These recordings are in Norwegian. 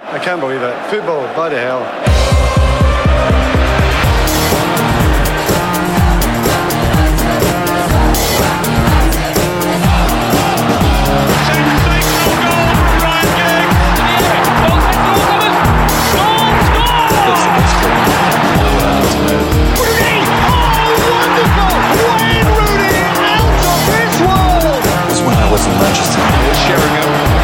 I can't believe it. Football, bloody hell. was when I was in Manchester. Sheringham.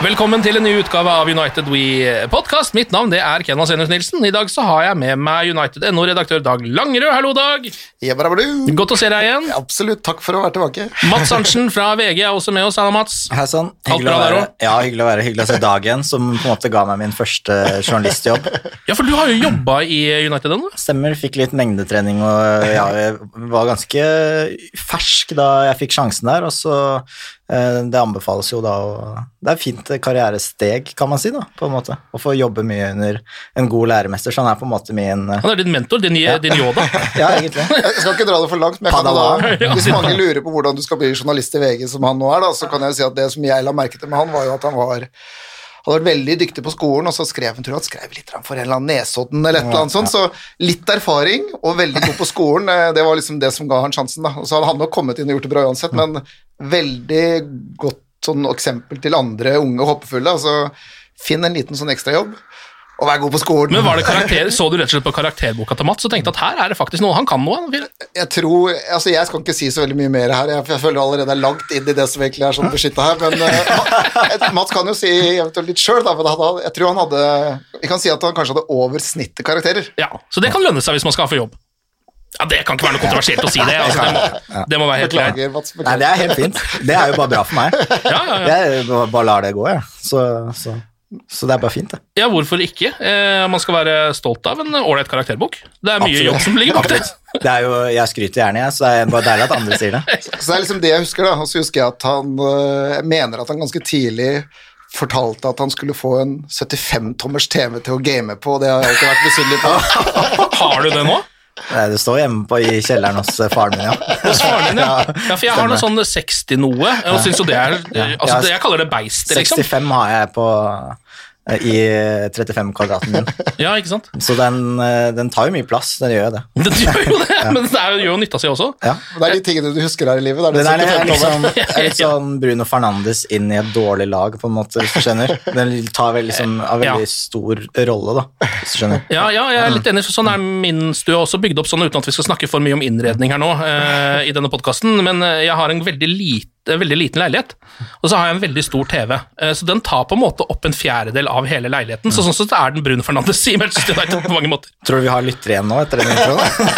Velkommen til en ny utgave av United We Podcast. Mitt navn det er Kenna Senus Nilsen. I dag så har jeg med meg United.no-redaktør Dag Langerød. Hallo, Dag. Godt å se deg igjen. Absolutt, takk for å være tilbake. Mats Arntzen fra VG er også med oss. Hallo, Mats. Hei sann. Hyggelig, ja, hyggelig å være hyggelig å se Dag igjen, som på en måte ga meg min første journalistjobb. Ja, for du har jo jobba i United.no. Stemmer, fikk litt mengdetrening og ja, jeg var ganske fersk da jeg fikk sjansen der, og så Det anbefales jo da å Det er fint karrieresteg, kan man si, da, på en måte. Å få jobbe mye under en god læremester, så han er på en måte min eh, Han er din mentor, din, din Yoda. Ja, egentlig. Jeg skal ikke dra det for langt, men jeg kan da, hvis mange lurer på hvordan du skal bli journalist i VG som han nå er, da, så kan jeg si at det som jeg la merke til med han, var jo at han var hadde vært veldig dyktig på skolen, og så skrev han tror jeg, skrev litt for en eller annen Nesodden eller et eller annet sånt, så litt erfaring og veldig god på skolen, eh, det var liksom det som ga han sjansen. da. Og så hadde han nok kommet inn og gjort det bra uansett, men veldig godt sånn eksempel til andre unge hoppefulle. altså Finn en liten sånn ekstrajobb, og være god på skolen. Men var det karakter, Så du rett og slett på karakterboka til Mats og tenkte at her er det faktisk noe han kan noe? jeg tror, altså jeg skal ikke si så veldig mye mer her, jeg, jeg føler allerede er langt inn i det som egentlig er sånn beskytta her, men uh, Mats kan jo si eventuelt litt sjøl, men jeg tror han hadde Vi kan si at han kanskje hadde over snittet karakterer. Ja, Så det kan lønne seg hvis man skal få jobb. Ja, Det kan ikke være noe kontroversielt å si det. Altså, det, må, det må være helt klart. Nei, det er helt fint. Det er jo bare bra for meg. Ja, ja, ja. Jeg bare lar det gå, jeg. Så, så, så det er bare fint, det. ja, hvorfor ikke? Eh, man skal være stolt av en ålreit karakterbok. Det er mye Absolutt. jobb som ligger bak det. Det er jo, jeg skryter gjerne, jeg, så det er bare deilig at andre sier det. Så det er liksom det jeg husker, da. Og så husker jeg at han øh, Jeg mener at han ganske tidlig fortalte at han skulle få en 75-tommers TV til å game på, og det har jeg ikke vært misunnelig på. Har du det nå? Nei, Det står hjemme på, i kjelleren hos eh, faren min, ja. Hos faren din, ja. ja for jeg har noe sånn 60-noe, og syns jo det er altså, det- Jeg kaller det beistet, liksom. 65 har jeg på i 35 kvadraten min. Ja, ikke sant? Så den, eh, den tar jo mye plass, den gjør jo det. Den gjør jo det, men det er jo- gjør jo nytta si også. Ja. Det er de tingene du husker her i livet. Det er det er, er, 75-tommer. liksom, er litt sånn Bruno Fernandes inn i et dårlig lag, på en måte, hvis du skjønner. Den tar vel liksom av veldig Ja. stor rolle, da, hvis du skjønner. Ja, ja, jeg er litt enig, sånn er min stue også bygd opp sånn, uten at vi skal snakke for mye om innredning her nå uh, i denne podkasten, men eh, jeg har en veldig, lite, veldig liten leilighet, og så har jeg en veldig stor TV, eh, så den tar på en måte opp en fjerdedel av hele leiligheten, så sånn sett er den Brun Fernandes i Manchester United på mange måter. Tror du vi har lyttere igjen nå etter den introen?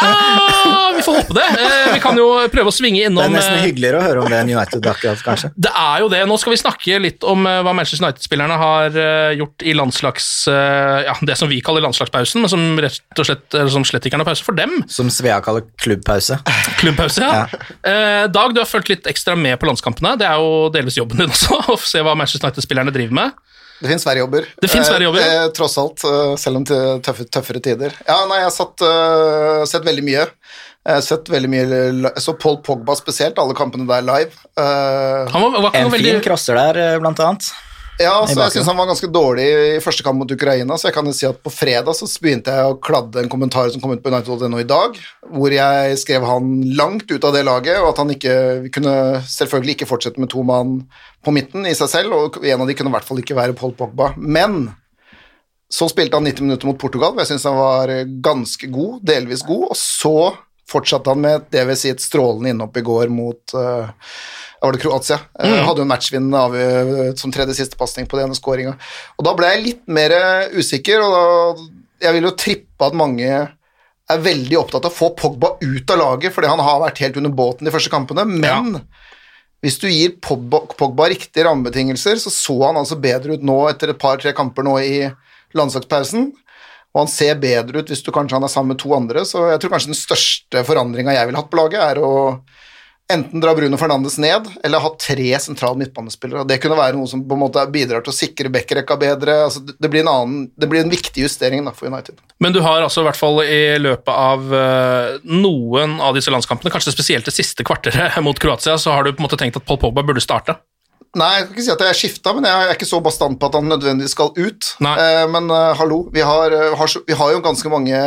Ah, vi får håpe det. Eh, vi kan jo prøve å svinge innom Det er nesten eh, hyggeligere å høre om det enn United akkurat, kanskje. Det er jo det. Nå skal vi snakke litt om hva Manchester United-spillerne har gjort i landslags... ja, det som vi kaller landslagspausen, men som rett og slett, som slett ikke er noen pause for dem. Som Svea kaller klubbpause. Klubbpause, ja. ja. Dag, du har fulgt litt ekstra med på landskampene. Det er jo delvis jobben din også, å se hva Manchester United-spillerne driver med. Det fins verre jobber. Det finnes verre jobber, ja. Eh, eh, tross alt, eh, selv om til tøffe, tøffere tider. Ja, nei, jeg har satt, uh, sett veldig mye. Jeg har sett veldig mye Jeg så Paul Pogba spesielt, alle kampene der live. Uh, Han var, var ikke En noe veldig fin crosser der, eh, blant annet. Ja, i så jeg syns han var ganske dårlig i første kamp mot Ukraina, så jeg kan jo si at på fredag så begynte jeg å kladde en kommentar som kom ut på United.no i dag, hvor jeg skrev han langt ut av det laget, og at han ikke kunne selvfølgelig ikke fortsette med to mann på midten i seg selv, og en av de kunne i hvert fall ikke være Paul Pogba. Men så spilte han 90 minutter mot Portugal, og jeg syns han var ganske god, delvis god, og så fortsatte han med det vil si et strålende innhopp i går mot uh, var det Kroatia. Mm. Hadde jo en matchvinnende eh, som tredje siste pasning på den skåringa. Og da ble jeg litt mer eh, usikker, og da, jeg vil jo trippe at mange er veldig opptatt av å få Pogba ut av laget, fordi han har vært helt under båten de første kampene, men hvis du gir Pogba, Pogba riktige rammebetingelser, så så han altså bedre ut nå etter et par-tre kamper nå i landslagspausen. Og han ser bedre ut hvis du kanskje han er sammen med to andre, så jeg tror kanskje den største forandringa jeg ville hatt på laget, er å enten dra Bruno Fernandes ned, eller ha tre sentrale midtbanespillere. og Det kunne være noe som på en måte bidrar til å sikre backrekka bedre. altså det- blir en, annen, det blir en viktig justering da, for United. Men du har altså i hvert fall i løpet av eh, noen av disse landskampene, kanskje spesielt det siste kvarteret mot Kroatia, så har du på en måte tenkt at Paul Pogba burde starte. Nei, jeg kan ikke si at jeg er skifta, men jeg er ikke så bastant på at han nødvendigvis skal ut. Nei. Eh, men uh, hallo, vi har, har, vi har jo ganske mange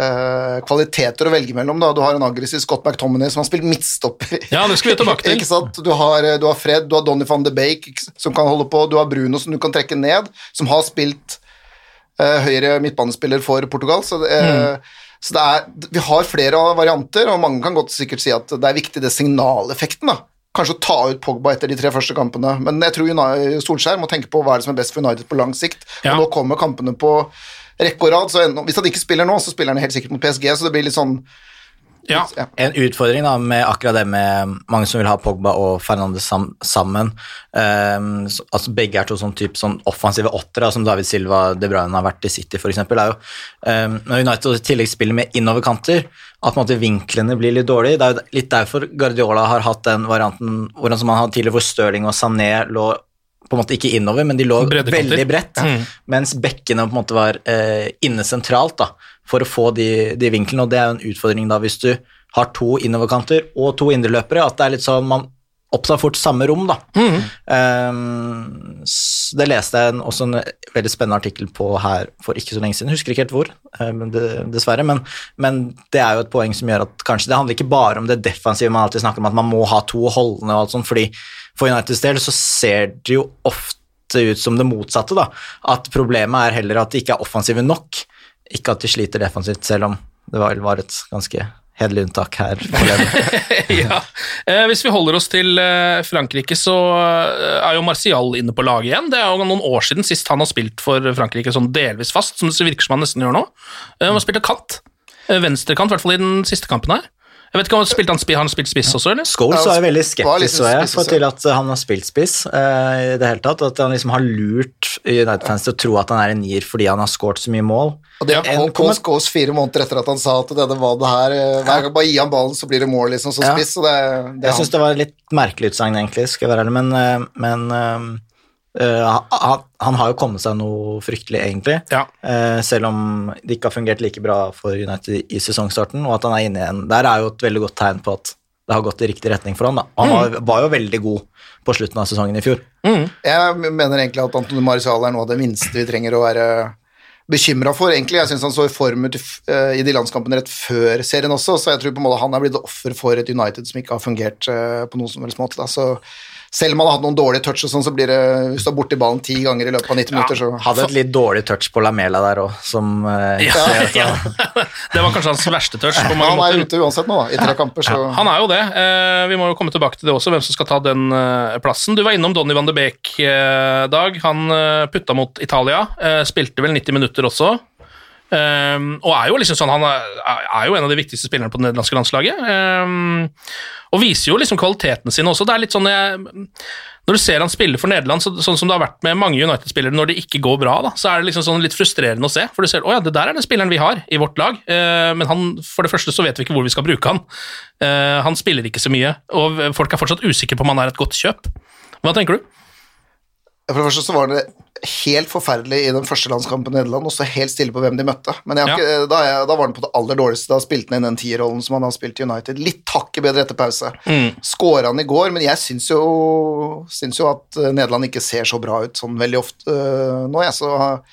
eh, kvaliteter å velge mellom. Da. Du har en aggressiv Scott McTominay som har spilt midtstopper. Ja, det skal vi tilbake til. Du har, eh, du har Fred, du har Donny van de Beek som kan holde på, du har Bruno som du kan trekke ned, som har spilt uh, høyre midtbanespiller for Portugal. Så, det, mm. så det er, vi har flere varianter, og mange kan godt sikkert si at det er viktig det signaleffekten. da. Kanskje å ta ut Pogba etter de tre første kampene, men jeg tror Solskjær må tenke på hva er det som er best for United på lang sikt. Ja. Og nå kommer kampene på rekke og rad, så hvis han ikke spiller nå, så spiller han helt sikkert mot PSG, så det blir litt sånn Ja. ja. En utfordring da med akkurat det med mange som vil ha Pogba og Fernandes sam sammen. Um, så- altså Begge er to sånn type sånn offensive åttere, som David Silva De Bruyne har vært i City f.eks. Um, ehm, Når United i tillegg spiller med innoverkanter, at på en måte vinklene blir litt dårlige. Det er jo litt derfor Guardiola har hatt den varianten hvordan som han hadde tidligere, hvor Stirling og Sané lå på en måte ikke innover, men de lå veldig bredt, Mm. mens bekkene på en måte var eh, inne sentralt da, for å få de, de vinklene, og det er jo en utfordring da hvis du har to innoverkanter og to indreløpere, at det er litt sånn man opptar fort samme rom, da. Um, det leste jeg en, også en veldig spennende artikkel på her for ikke så lenge siden, husker ikke helt hvor, eh, men det, dessverre, men, men det er jo et poeng som gjør at kanskje det handler ikke bare om det defensive, man alltid snakker om at man må ha to holdende og alt sånt, fordi for Uniteds del så ser det jo ofte ut som det motsatte, da. At problemet er heller at de ikke er offensive nok, ikke at de sliter defensivt, selv om det var, et ganske hederlig unntak her. ja. Eh, hvis vi holder oss til eh, Frankrike, så eh, er jo Martial inne på laget igjen. Det er jo noen år siden sist han har spilt for Frankrike sånn delvis fast, som det virker som han nesten gjør nå. Han har spilt kant. Eh, Venstrekant, i hvert fall i den siste kampen her. Jeg vet ikke om han spilte han, han spilt spiss også, eller? Scholes var jo veldig skeptisk så jeg, for til at han har spilt spiss uh, i det hele tatt. At han liksom har lurt United-fans til å tro at han er en nier fordi han har skåret så mye mål. Og det er Kås Kås fire måneder etter at han sa at det var det her eh, Hver gang bare gi han ballen, så blir det mål, liksom, som Ja. spiss. Det, det er Jeg syns det var litt merkelig utsagn, egentlig, skal jeg være ærlig, men, uh, men eh, eh, han, han har jo kommet seg noe fryktelig, egentlig. Ja. Uh, selv om det ikke har fungert like bra for United i sesongstarten, og at han er inne igjen. Der er jo et veldig godt tegn på at det har gått i riktig retning for han. Da. Han var, var jo veldig god på slutten av sesongen i fjor. Jeg mener egentlig at Antony Marisal er noe av det minste vi trenger å være bekymra for, egentlig. Jeg syns han så i form ut i, eh, i de landskampene rett før serien også, så jeg tror på en måte han er blitt offer for et United som ikke har fungert på noen som helst måte. Da. Så selv om han har hatt noen dårlige touch og sånn, så blir det Hvis du er borti ballen ti ganger i løpet av 90 minutter, så Hadde et litt dårlig touch på Lamela der òg, som eh, Ja, ja. Det var kanskje hans verste touch. på Han er måter. ute uansett nå, da, i tre kamper, så Han er jo det. Eh, vi må jo komme tilbake til det også, hvem som skal ta den eh, plassen. Du var innom Donny van de Beek, eh, Dag. Han eh, putta mot Italia. eh, spilte vel 90 minutter også. Um, og er jo liksom sånn, han er, er jo en av de viktigste spillerne på det nederlandske landslaget. Um, og viser jo liksom kvalitetene sine også. Det er litt sånn jeg, Når du ser han spille for Nederland, så, sånn som det har vært med mange United-spillere når det ikke går bra, da, så er det liksom sånn litt frustrerende å se. For du ser å ja, det der er den spilleren vi har i vårt lag, uh, men han, for det første så vet vi ikke hvor vi skal bruke han. Uh, han spiller ikke så mye, og folk er fortsatt usikre på om han er et godt kjøp. Hva tenker du? For det første så var det helt forferdelig i den første landskampen i Nederland og så helt stille på hvem de møtte. Men jeg ja. da, er jeg, da var han på det aller dårligste. Da spilte han inn den tierrollen som han har spilt i United. Litt hakket bedre etter pause. Mm. Skåra han i går, men jeg syns jo, syns jo at eh, Nederland ikke ser så bra ut sånn veldig ofte uh, nå, jeg. Så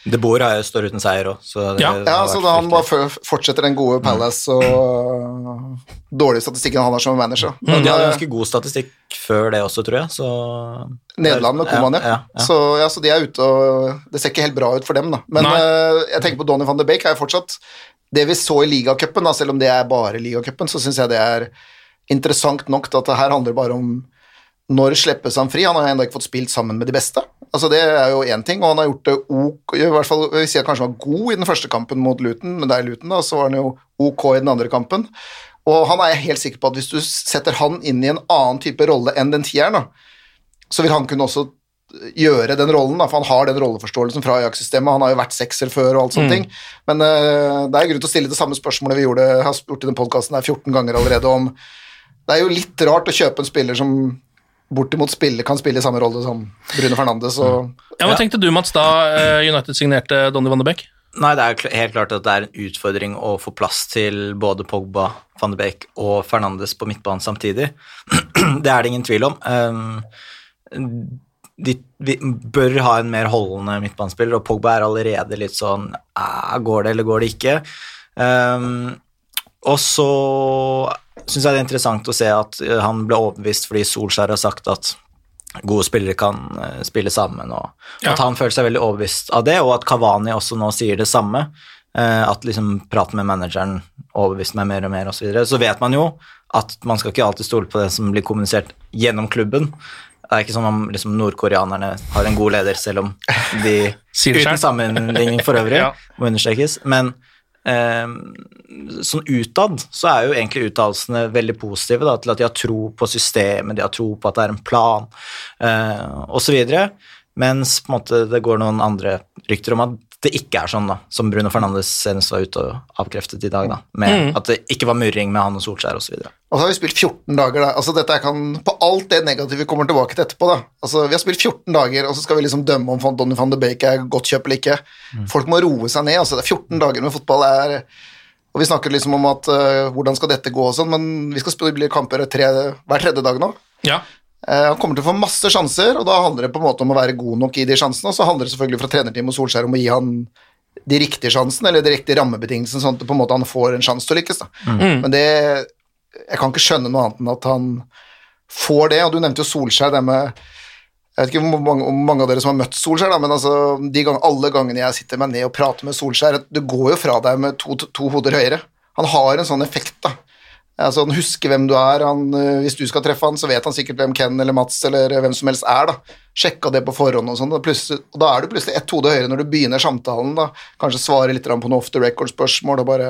De Boer står uten seier òg, så det Ja. det ja, så da han bare fortsetter den gode Palace og dårlige statistikken han har som manager. Men de hadde eh, ganske god statistikk før det også, tror jeg, så Nederland med Koman, ja. ja, ja. Så, ja, så de er ute og Det ser ikke helt bra ut for dem, da. Men eh, jeg tenker på Donny van de Beek er jo fortsatt Det vi så i ligacupen, da, selv om det er bare ligacupen, så syns jeg det er interessant nok at det her handler bare om når slippes han fri? Han har ennå ikke fått spilt sammen med de beste. Altså Det er jo én ting, og han har gjort det ok I hvert fall jeg vil si at kanskje han var god i den første kampen mot Luton, men det er Luton, da, så var han jo ok i den andre kampen. Og han er jeg helt sikker på at hvis du setter han inn i en annen type rolle enn den tieren, da, så vil han kunne også gjøre den rollen, da, for han har den rolleforståelsen fra Ajax-systemet. Han har jo vært sekser før og alt sånne ting. Men uh, det er grunn til å stille det samme spørsmålet vi gjorde, har gjort i den podkasten 14 ganger allerede, om Det er jo litt rart å kjøpe en spiller som bortimot spiller, kan spille i samme rolle som Bruno Fernandes og Ja, Hva tenkte du, Mats, da eh, United signerte Donny van de Beek? Nei, det er helt klart at det er en utfordring å få plass til både Pogba, van de Beek og Fernandes på midtbanen samtidig. Det er det ingen tvil om. Um, de, bør ha en mer holdende midtbanespiller, og Pogba er allerede litt sånn "Ah, Går det, eller går det ikke? Um, og så syns jeg det er interessant å se at eh, han ble overbevist fordi Solskjær har sagt at gode spillere kan eh, spille sammen, og Ja. at han føler seg veldig overbevist av det, og at Kavani også nå sier det samme. eh, At liksom praten med manageren overbeviste meg mer og mer, osv. Så, videre. så vet man jo at man skal ikke alltid stole på det som blir kommunisert gjennom klubben. Det er ikke sånn om liksom, nordkoreanerne har en god leder, selv om de Uten sammenligning for øvrig, må understrekes. Men sånn utad så er jo egentlig uttalelsene veldig positive da, til at de har tro på systemet, de har tro på at det er en plan, eh, osv. Mens på en måte det går noen andre rykter om at det ikke er sånn, da, som Bruno Fernandes senest var ute og avkreftet i dag, da, med at det ikke var murring med han og Solskjær osv. Og så har vi spilt 14 dager, da. Altså, dette kan, på alt det negative vi kommer tilbake til etterpå, da. Altså, vi har spilt 14 dager, og så skal vi liksom dømme om Donny van de Bake er godt kjøp eller ikke. Folk må roe seg ned. altså det er 14 dager med fotball er Og vi snakker liksom om at uh, hvordan skal dette gå og sånn, men vi skal spille kamper tre, hver tredje dag nå. Ja. Uh, han kommer til å få masse sjanser, og da handler det på en måte om å være god nok i de sjansene, og så handler det selvfølgelig fra trenerteam og Solskjær om å gi han de riktige sjansene, eller de riktige rammebetingelsene, sånn at på en måte han får en sjanse til å lykkes. Da. Men det Jeg kan ikke skjønne noe annet enn at han får det, og du nevnte jo Solskjær, det med jeg vet ikke hvor mange, om mange av dere som har møtt Solskjær, da, men altså, gang, alle gangene jeg sitter meg ned og prater med Solskjær Du går jo fra deg med to, to hoder høyere. Han har en sånn effekt, da. Altså, han husker hvem du er. Han, øh, hvis du skal treffe han, så vet han sikkert hvem Ken eller Mats eller hvem som helst er. da. Sjekka det på forhånd og sånn. Da, da er du plutselig ett hode høyere når du begynner samtalen. da. Kanskje svare litt på noe off the record-spørsmål og bare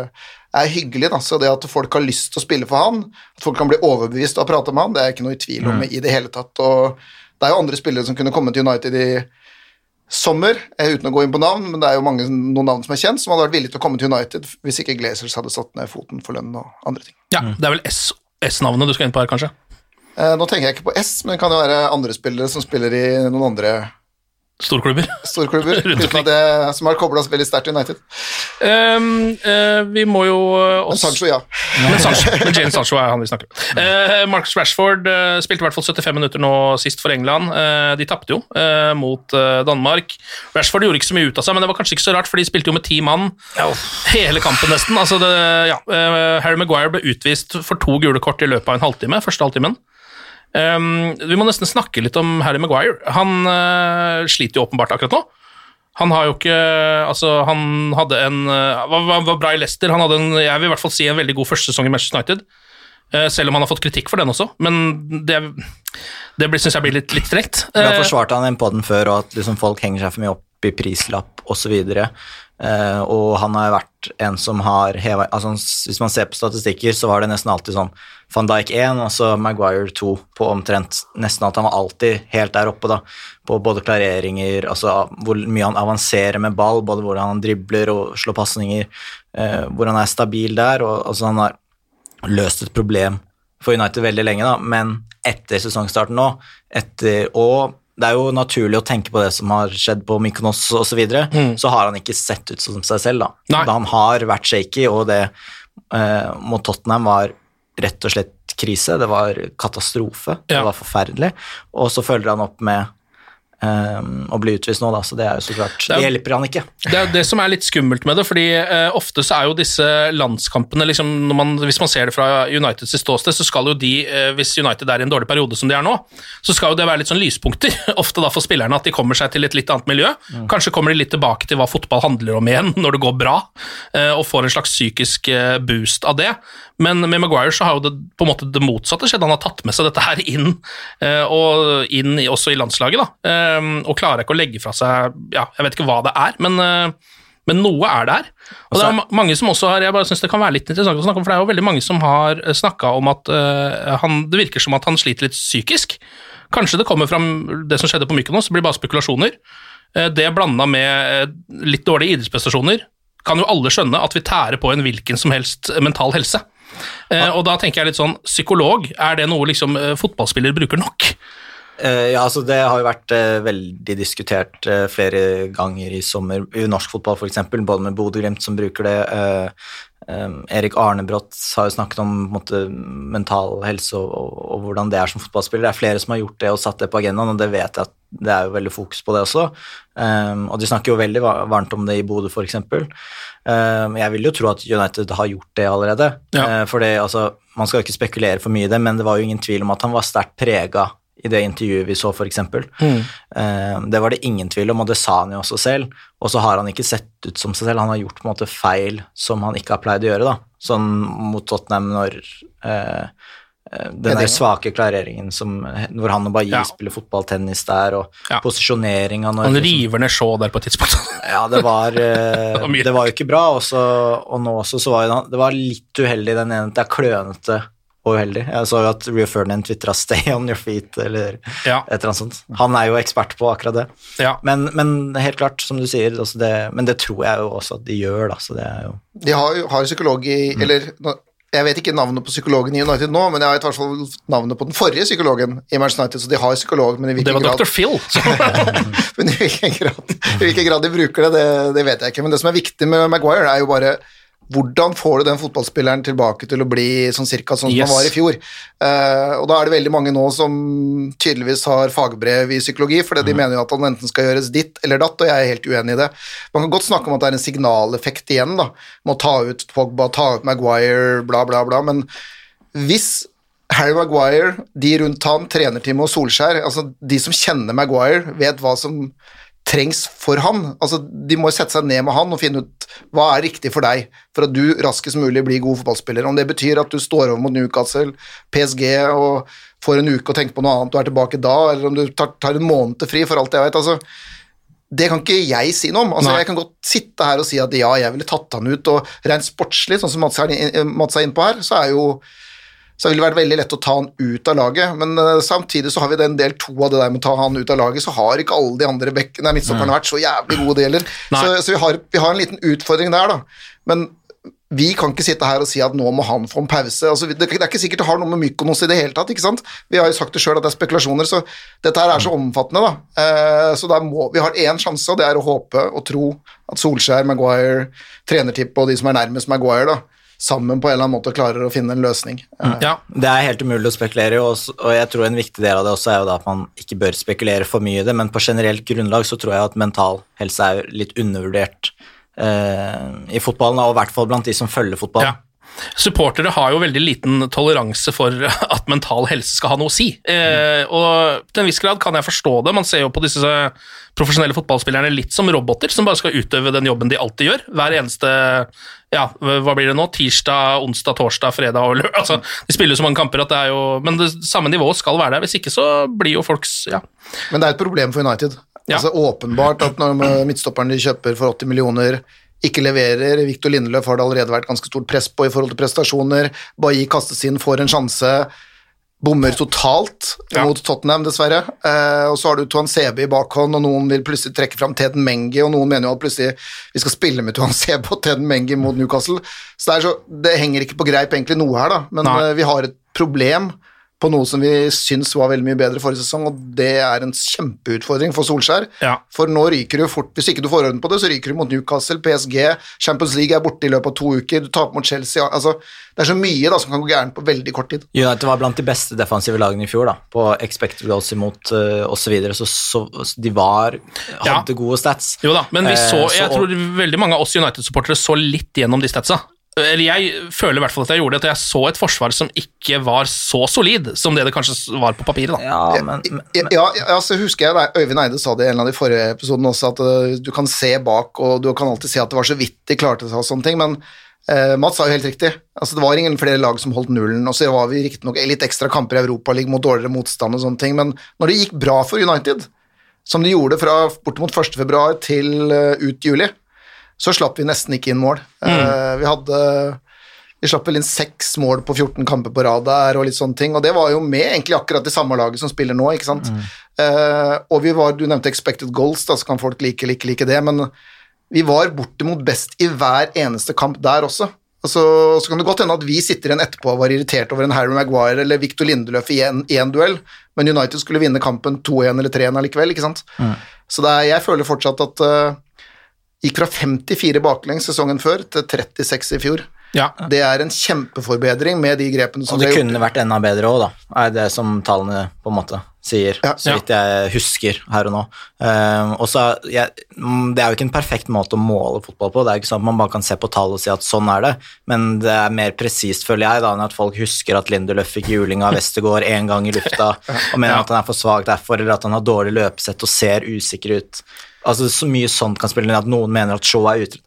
er hyggelig. da. Så det at folk har lyst til å spille for han, at folk kan bli overbevist av å prate med han, det er jeg ikke noe i tvil om i det hele tatt. og det er jo andre spillere som kunne komme til United i sommer, eh, uten å gå inn på navn, men det er jo mange, noen navn som er kjent, som hadde vært villige til å komme til United hvis ikke Glazers hadde satt ned foten for lønn og andre ting. ja. Det er vel S- S-navnet du skal inn på her, kanskje? Eh, nå tenker jeg ikke på S, men det kan jo være andre spillere som spiller i noen andre Storklubber. storklubber, uten at det, som har kobla veldig sterkt til United. Um, uh, vi må jo også Men Sancho, ja. Men, Sancho, men James Sancho er han vi snakker om. Uh, Marcus Rashford uh, spilte i hvert fall 75 minutter nå sist for England. Eh, de tapte jo eh, mot eh, Danmark. Rashford gjorde ikke så mye ut av seg, men det var kanskje ikke så rart, for de spilte jo med ti mann hele kampen nesten. Altså det, ja, eh, Harry Maguire ble utvist for to gule kort i løpet av en halvtime. første halvtimen. Um, vi må nesten snakke litt om Harry Maguire. Han uh, sliter jo åpenbart akkurat nå. Han har jo ikke Altså, han hadde en uh, var, var, var bra i Leicester. Han hadde en, jeg vil i hvert fall si en veldig god første sesong i Manchester United. Eh, selv om han har fått kritikk for den også, men det, det syns jeg blir litt, litt frekt. Da Eh, forsvarte han den på den før, og at liksom folk henger seg for mye opp i prislapp osv. Uh, og han har vært en som har heva altså, Hvis man ser på statistikker, så var det nesten alltid sånn van Dijk 1 og så Maguire 2 på omtrent nesten at han var alltid helt der oppe, da. På både klareringer, altså hvor mye han avanserer med ball, både hvordan han dribler og slår pasninger, eh, hvor han er stabil der, og altså han har løst et problem for United veldig lenge, da, men etter sesongstarten nå, etter, og det er jo naturlig å tenke på det som har skjedd på Mykonos osv., så, videre, så har han ikke sett ut som seg selv. da. Da han har vært shaky, og det eh, mot Tottenham var rett og slett krise. Det var katastrofe. Ja. Det var forferdelig. Og så følger han opp med eh, å bli utvist nå, da, så det er jo så klart Det er- Det hjelper han ikke. Det er jo det som er litt skummelt med det, fordi uh, ofte så er jo disse landskampene liksom, man, Hvis man ser det fra Uniteds ståsted, så skal jo de, uh, hvis United er i en dårlig periode som de er nå, så skal jo det være litt sånn lyspunkter ofte da for spillerne, at de kommer seg til et litt annet miljø. Kanskje kommer de litt tilbake til hva fotball handler om igjen, når det går bra, uh, og får en slags psykisk boost av det. Men med Maguire så har jo det på en måte det motsatte skjedd. Han har tatt med seg dette her inn, eh, og inn også i landslaget, da. Eh, og klarer ikke å legge fra seg Ja, jeg vet ikke hva det er, men, eh, men noe er der. Og det er mange som også har Jeg bare synes det kan være litt interessant å snakke om, for det er jo veldig mange som har snakka om at eh, han Det virker som at han sliter litt psykisk. Kanskje det kommer fram det som skjedde på Mykonos, det blir bare spekulasjoner. Eh, Det blanda med eh, litt dårlige idrettsprestasjoner kan jo alle skjønne at vi tærer på en hvilken som helst mental helse. Eh, og da tenker jeg litt sånn, psykolog, er det noe liksom eh, fotballspillere bruker nok? Eh, ja, altså Det har jo vært veldig diskutert flere ganger i sommer, i norsk fotball f.eks., både med Bodø-Glimt som bruker det. Eh, eh, Erik Arnebrott har jo snakket om måte, mental helse og, og, og hvordan det er som fotballspiller. Det er flere som har gjort det og satt det på agendaen, og det vet jeg at det er jo veldig fokus på det også. Um, og de snakker jo veldig varmt om det i Bodø, f.eks. Um, jeg vil jo tro at United har gjort det allerede. Ja. Uh, for det, altså, man skal jo ikke spekulere for mye i det, men det var jo ingen tvil om at han var sterkt prega i det intervjuet vi så, f.eks. Mm. Eh, det var det ingen tvil om, og det sa han jo også selv. Og så har han ikke sett ut som seg selv, han har gjort på en måte feil som han ikke har pleid å gjøre, da. Sånn mot Tottenham når eh, eh, den der svake klareringen som, hvor han og Bailly Ja. spiller fotball, tennis der, og Ja. posisjoneringa Han river ned Shaw der på et tidspunkt. ja, det var, eh, Det var det jo ikke bra, også, og nå også så var jo, det var litt uheldig den ene, det er klønete og uheldig. Jeg så jo at Rio Ferdinand tvitra 'stay on your feet' eller Ja. et eller annet sånt. Han er jo ekspert på akkurat det. Ja. Men, men helt klart, som du sier, altså det, men det tror jeg jo også at de gjør, da, så det er jo De har jo har psykolog i Eller jeg vet ikke navnet på psykologen i United nå, men jeg vet i hvert fall navnet på den forrige psykologen i Manchester United, så de har psykolog, men i hvilken grad Det var Dr. Phil. Men i hvilken grad, i hvilken grad de bruker det, det, det vet jeg ikke. Men det som er viktig med Maguire, er jo bare hvordan får du den fotballspilleren tilbake til å bli sånn cirka sånn som Yes. han var i fjor? Eh, og da er det veldig mange nå som tydeligvis har fagbrev i psykologi, fordi de mener jo at han enten skal gjøres ditt eller datt, og jeg er helt uenig i det. Man kan godt snakke om at det er en signaleffekt igjen, da, med å ta ut Pogba, ta ut Maguire, bla, bla, bla, men hvis Harry Maguire, de rundt han, trenerteamet og Solskjær, altså de som kjenner Maguire, vet hva som trengs for han. Altså, de må sette seg ned med han og finne ut hva er riktig for deg, for at du raskest mulig blir god fotballspiller. Om det betyr at du står over mot Newcastle, PSG og får en uke og tenker på noe annet og er tilbake da, eller om du tar, tar en måned fri, for alt jeg vet. altså det kan ikke jeg si noe om. Altså, Nei. jeg kan godt sitte her og si at ja, jeg ville tatt han ut, og rent sportslig, sånn som Mats er, Mats er innpå her, så er jo så ville det vært veldig lett å ta han ut av laget, men uh, samtidig så har vi den del to av det der med å ta han ut av laget, så har ikke alle de andre bekkene midtstopperne vært så jævlig gode, det gjelder. Så, så vi, har, vi har en liten utfordring der, da. Men vi kan ikke sitte her og si at nå må han få en pause. Altså, det, det er ikke sikkert det har noe med Mykonos i det hele tatt. ikke sant? Vi har jo sagt det sjøl at det er spekulasjoner, så dette her er så omfattende. da. Eh, så da må, vi har én sjanse, og det er å håpe og tro at Solskjær, Maguire, trenertippet og de som er nærmest Maguire, da, sammen på en eller annen måte klarer å finne en løsning. Eh, Ja. Det er helt umulig å spekulere i, og jeg tror en viktig del av det også er jo da at man ikke bør spekulere for mye i det, men på generelt grunnlag så tror jeg at mental helse er litt undervurdert eh, i fotballen, og i hvert fall blant de som følger fotball. Ja. Supportere har jo veldig liten toleranse for at mental helse skal ha noe å si. Eh, og til en viss grad kan jeg forstå det. Man ser jo på disse profesjonelle fotballspillerne litt som roboter, som bare skal utøve den jobben de alltid gjør. Hver eneste ja, hva blir det nå? Tirsdag, onsdag, torsdag, fredag og lørdag. Altså, de spiller så mange kamper at det er jo Men det samme nivået skal være der. Hvis ikke så blir jo folks Ja. Men det er et problem for United. Ja. Altså Åpenbart at når midtstopperen de kjøper for 80 millioner ikke leverer, Victor Lindeløf har det allerede vært ganske stort press på i forhold til prestasjoner, Bailly kastes inn, får en sjanse, bommer totalt Ja. mot Tottenham, dessverre. Eh, og så har du Tuan Sebe i bakhånd, og noen vil plutselig trekke fram Teden Mengi, og noen mener jo at plutselig vi skal spille med Tuan Sebe og Teden Mengi mot Newcastle. Så det, er så, det henger ikke på greip egentlig noe her, da, men eh, vi har et problem på noe som vi syns var veldig mye bedre forrige sesong, og det er en kjempeutfordring for Solskjær. Ja. For nå ryker du fort, hvis ikke du får orden på det, så ryker du mot Newcastle, PSG, Champions League er borte i løpet av to uker, du taper mot Chelsea, altså det er så mye da som kan gå gærent på veldig kort tid. United var blant de beste defensive lagene i fjor, da, på expected goals imot uh, osv., så, videre, så, så de var hadde Ja. gode stats. Jo da, men vi Eh, så, så- jeg tror veldig mange av oss United-supportere så litt gjennom de statsa. Eller jeg føler i hvert fall at jeg gjorde det, at jeg så et forsvar som ikke var så solid som det det kanskje var på papiret. da. Ja, men, men Ja, ja, så husker jeg det, Øyvind Eide sa det i en av de forrige episodene også, at eh, du kan se bak, og du kan alltid se at det var så vidt de klarte seg og sånne ting, men eh, Mats sa jo helt riktig. Altså, det var ingen flere lag som holdt nullen, og så var vi riktignok litt ekstra kamper i Europaligaen mot dårligere motstand og sånne ting, men når det gikk bra for United, som de gjorde fra bortimot 1. februar til eh, ut juli, så slapp vi nesten ikke inn mål. Eh, vi hadde vi slapp vel inn seks mål på 14 kamper på rad der, og litt sånne ting, og det var jo med egentlig akkurat det samme laget som spiller nå, ikke sant. Eh, og vi var, du nevnte expected goals, da, så kan folk like eller ikke like det, men vi var bortimot best i hver eneste kamp der også. Altså, så kan det godt hende at vi sitter igjen etterpå og var irritert over en Harry Maguire eller Victor Lindeløf i en, duell, men United skulle vinne kampen 2-1 eller 3-1 allikevel, ikke sant. Så det er, jeg føler fortsatt at uh, gikk fra 54 baklengs sesongen før til 36 i fjor. Ja. Det er en kjempeforbedring med de grepene som Og det kunne gjort. vært enda bedre òg, da, er det som tallene på en måte sier, Ja. så vidt jeg husker her og nå. Uh, og så, jeg, mm, Det er jo ikke en perfekt måte å måle fotball på, det er ikke sånn at man bare kan se på tall og si at sånn er det, men det er mer presist, føler jeg, da, enn at folk husker at Lindelöf fikk juling av Westergård én gang i lufta, og mener at han er for svak derfor, eller at han har dårlig løpesett og ser usikker ut. Altså, Så mye sånt kan spille inn, at noen mener at Shaw er ute.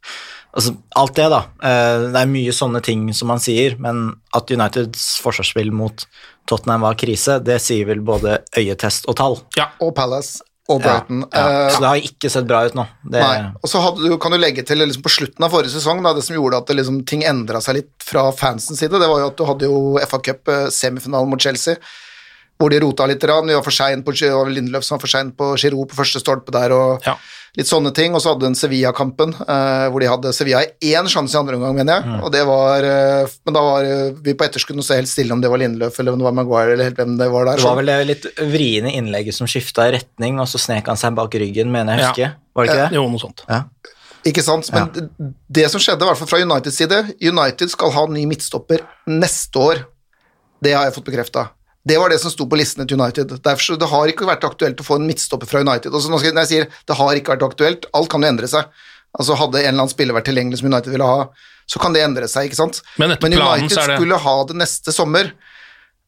Altså, alt det, da. Eh, Det er mye sånne ting som man sier, men at Uniteds forsvarsspill mot Tottenham var krise, det sier vel både øyetest og tall. Ja. Og Palace og Brighton. Ja, ja. Eh, Så det har ikke sett bra ut nå. Det, Nei. Og så du, kan du legge til liksom på slutten av forrige sesong, da, det som gjorde at det liksom, ting endra seg litt fra fansens side, det var jo at du hadde jo FA Cup-semifinalen mot Chelsea, hvor de rota litt. rann. Vi var for sein på Lindeløf som var for sein på Giroud på første stolpe der, og Ja. litt sånne ting. Og så hadde du den Sevilla-kampen, eh, hvor de hadde Sevilla i én sjanse i andre omgang, mener jeg. Mm. Og det var eh, Men da var eh, vi på etterskudd og så helt stille om det var Lindeløf eller om det var Maguire eller helt hvem det var der. det var vel det litt vriene innlegget som skifta i retning, og så snek han seg bak ryggen, mener jeg husker. Ja. Var det ikke det? Jo, noe sånt. Ja. Ikke sant? Men det, det som skjedde, i hvert fall fra Uniteds side United skal ha ny midtstopper neste år. Det har jeg fått bekrefta. Det var det som sto på listene til United. Derfor Det har ikke vært aktuelt å få en midtstopper fra United. Og så nå skal, når jeg sier det har ikke vært aktuelt, alt kan jo endre seg. Altså Hadde en eller annen spiller vært tilgjengelig som United ville ha, så kan det endre seg, ikke sant. Men Men United det- skulle ha det neste sommer.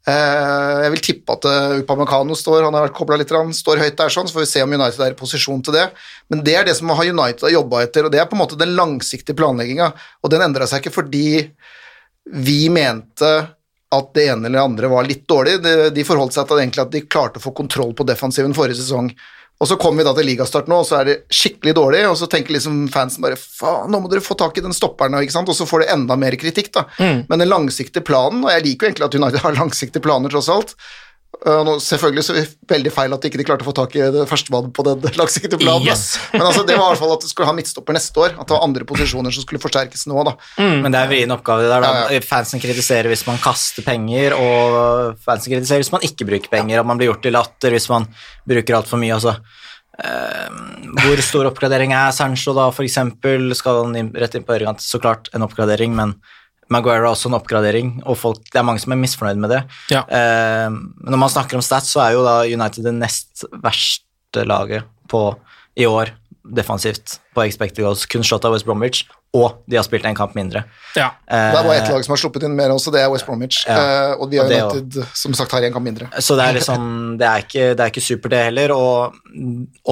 Eh, jeg vil tippe at uh, Upamecano står, han har vært kobla litt, han står høyt der, sånn, så får vi se om United er i posisjon til det. Men det er det som har United har jobba etter, og det er på en måte den langsiktige planlegginga. Og den endra seg ikke fordi vi mente at det ene eller andre var litt dårlig. De, forholdt seg til at de klarte å få kontroll på defensiven forrige sesong. Og så kommer vi da til ligastart nå, og så er det skikkelig dårlig, og så tenker liksom fansen bare faen, nå må dere få tak i den stopperen, ikke sant, og så får det enda mer kritikk, da. Men den langsiktige planen, og jeg liker jo egentlig at United har langsiktige planer, tross alt. Uh, nå, selvfølgelig så er det veldig feil at de ikke klarte å få tak i det førstemann på den langsiktige planen. Yes. Men altså, det var i hvert fall at du skulle ha midtstopper neste år, at det var andre posisjoner som skulle forsterkes nå, da. Men det er en vrien oppgave der. Da. Ja, ja. Fansen kritiserer hvis man kaster penger, og fansen kritiserer hvis man ikke bruker penger, og man blir gjort til latter hvis man bruker altfor mye. Altså. Uh, hvor stor oppgradering er Sancho da, for eksempel? Skal han rett inn på høyrekant? Så klart en oppgradering, men Maguire er også en oppgradering, og folk, det er mange som er misfornøyd med det. Ja. Eh, når man snakker om stats, så er jo da United det nest verste laget på, i år defensivt på expected goals, kun slått av West Bromwich, og de har spilt en kamp mindre. Ja. Eh, Det er bare ett lag som har sluppet inn mer også, det er West Bromwich. Ja. Eh, og de har United, som sagt, har en kamp mindre. Så det er liksom Det er ikke, det er ikke supert, det heller. Og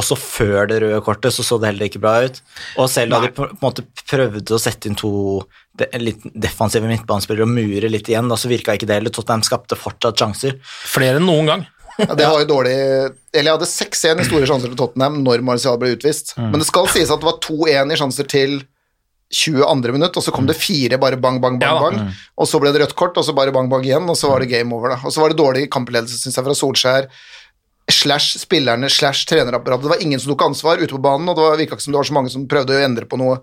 også før det røde kortet så så det heller ikke bra ut. Og selv da de på, på en måte prøvde å sette inn to de, litt defensive midtbanespillere og mure litt igjen, da så virka ikke det heller. Tottenham skapte fortsatt sjanser. Flere enn noen gang. Ja, det var jo dårlig Eller jeg hadde 6-1 i store sjanser til Tottenham når Marcial ble utvist. Mm. Men det skal sies at det var 2-1 i sjanser til 22. minutt, og så kom det fire bare bang, bang, bang, Ja bang. Mm. Og så ble det rødt kort, og så bare bang, bang igjen, og så var det game over, da. Og så var det dårlig kampledelse, syns jeg, fra Solskjær. Slash spillerne, slash trenerapparatet. Det var ingen som tok ansvar ute på banen, og det virka ikke som det var så mange som prøvde å endre på noe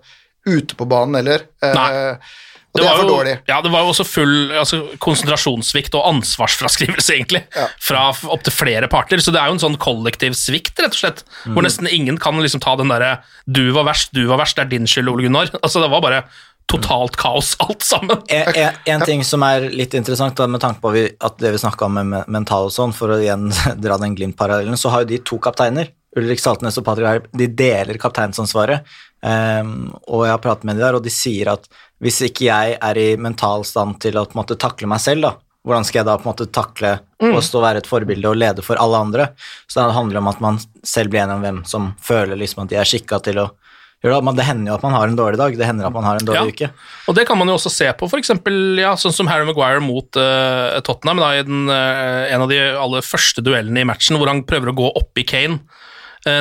ute på banen heller. Nei. Eh, Og det, er var for jo, dårlig. Ja, det var jo også full altså, konsentrasjonssvikt og ansvarsfraskrivelse, egentlig, fra f- opptil flere parter. Så det er jo en sånn kollektiv svikt, rett og slett, hvor nesten ingen kan liksom ta den derre 'du var verst, du var verst, det er din skyld, Ole Gunnar'. Altså, det var bare totalt kaos, alt sammen. En, en, en ting som er litt interessant, da, med tanke på vi, at det vi snakka om med mental og sånn, for å igjen dra den Glimt-parallellen, så har jo de to kapteiner. Ulrik Saltnes og Patrick Harp, de deler kapteinsansvaret. Ehm, og jeg har pratet med de der, og de sier at hvis ikke jeg er i mental stand til å på en måte takle meg selv, da, hvordan skal jeg da på en måte takle å stå og være et forbilde og lede for alle andre? Så det handler om at man selv blir enig om hvem som føler liksom at de er skikka til å gjøre det. Det hender jo at man har en dårlig dag, det hender at man har en dårlig Ja. uke. Og det kan man jo også se på, eksempel, ja, sånn som Harry Maguire mot uh, Tottenham, da, i den, uh, en av de aller første duellene i matchen, hvor han prøver å gå opp i Kane,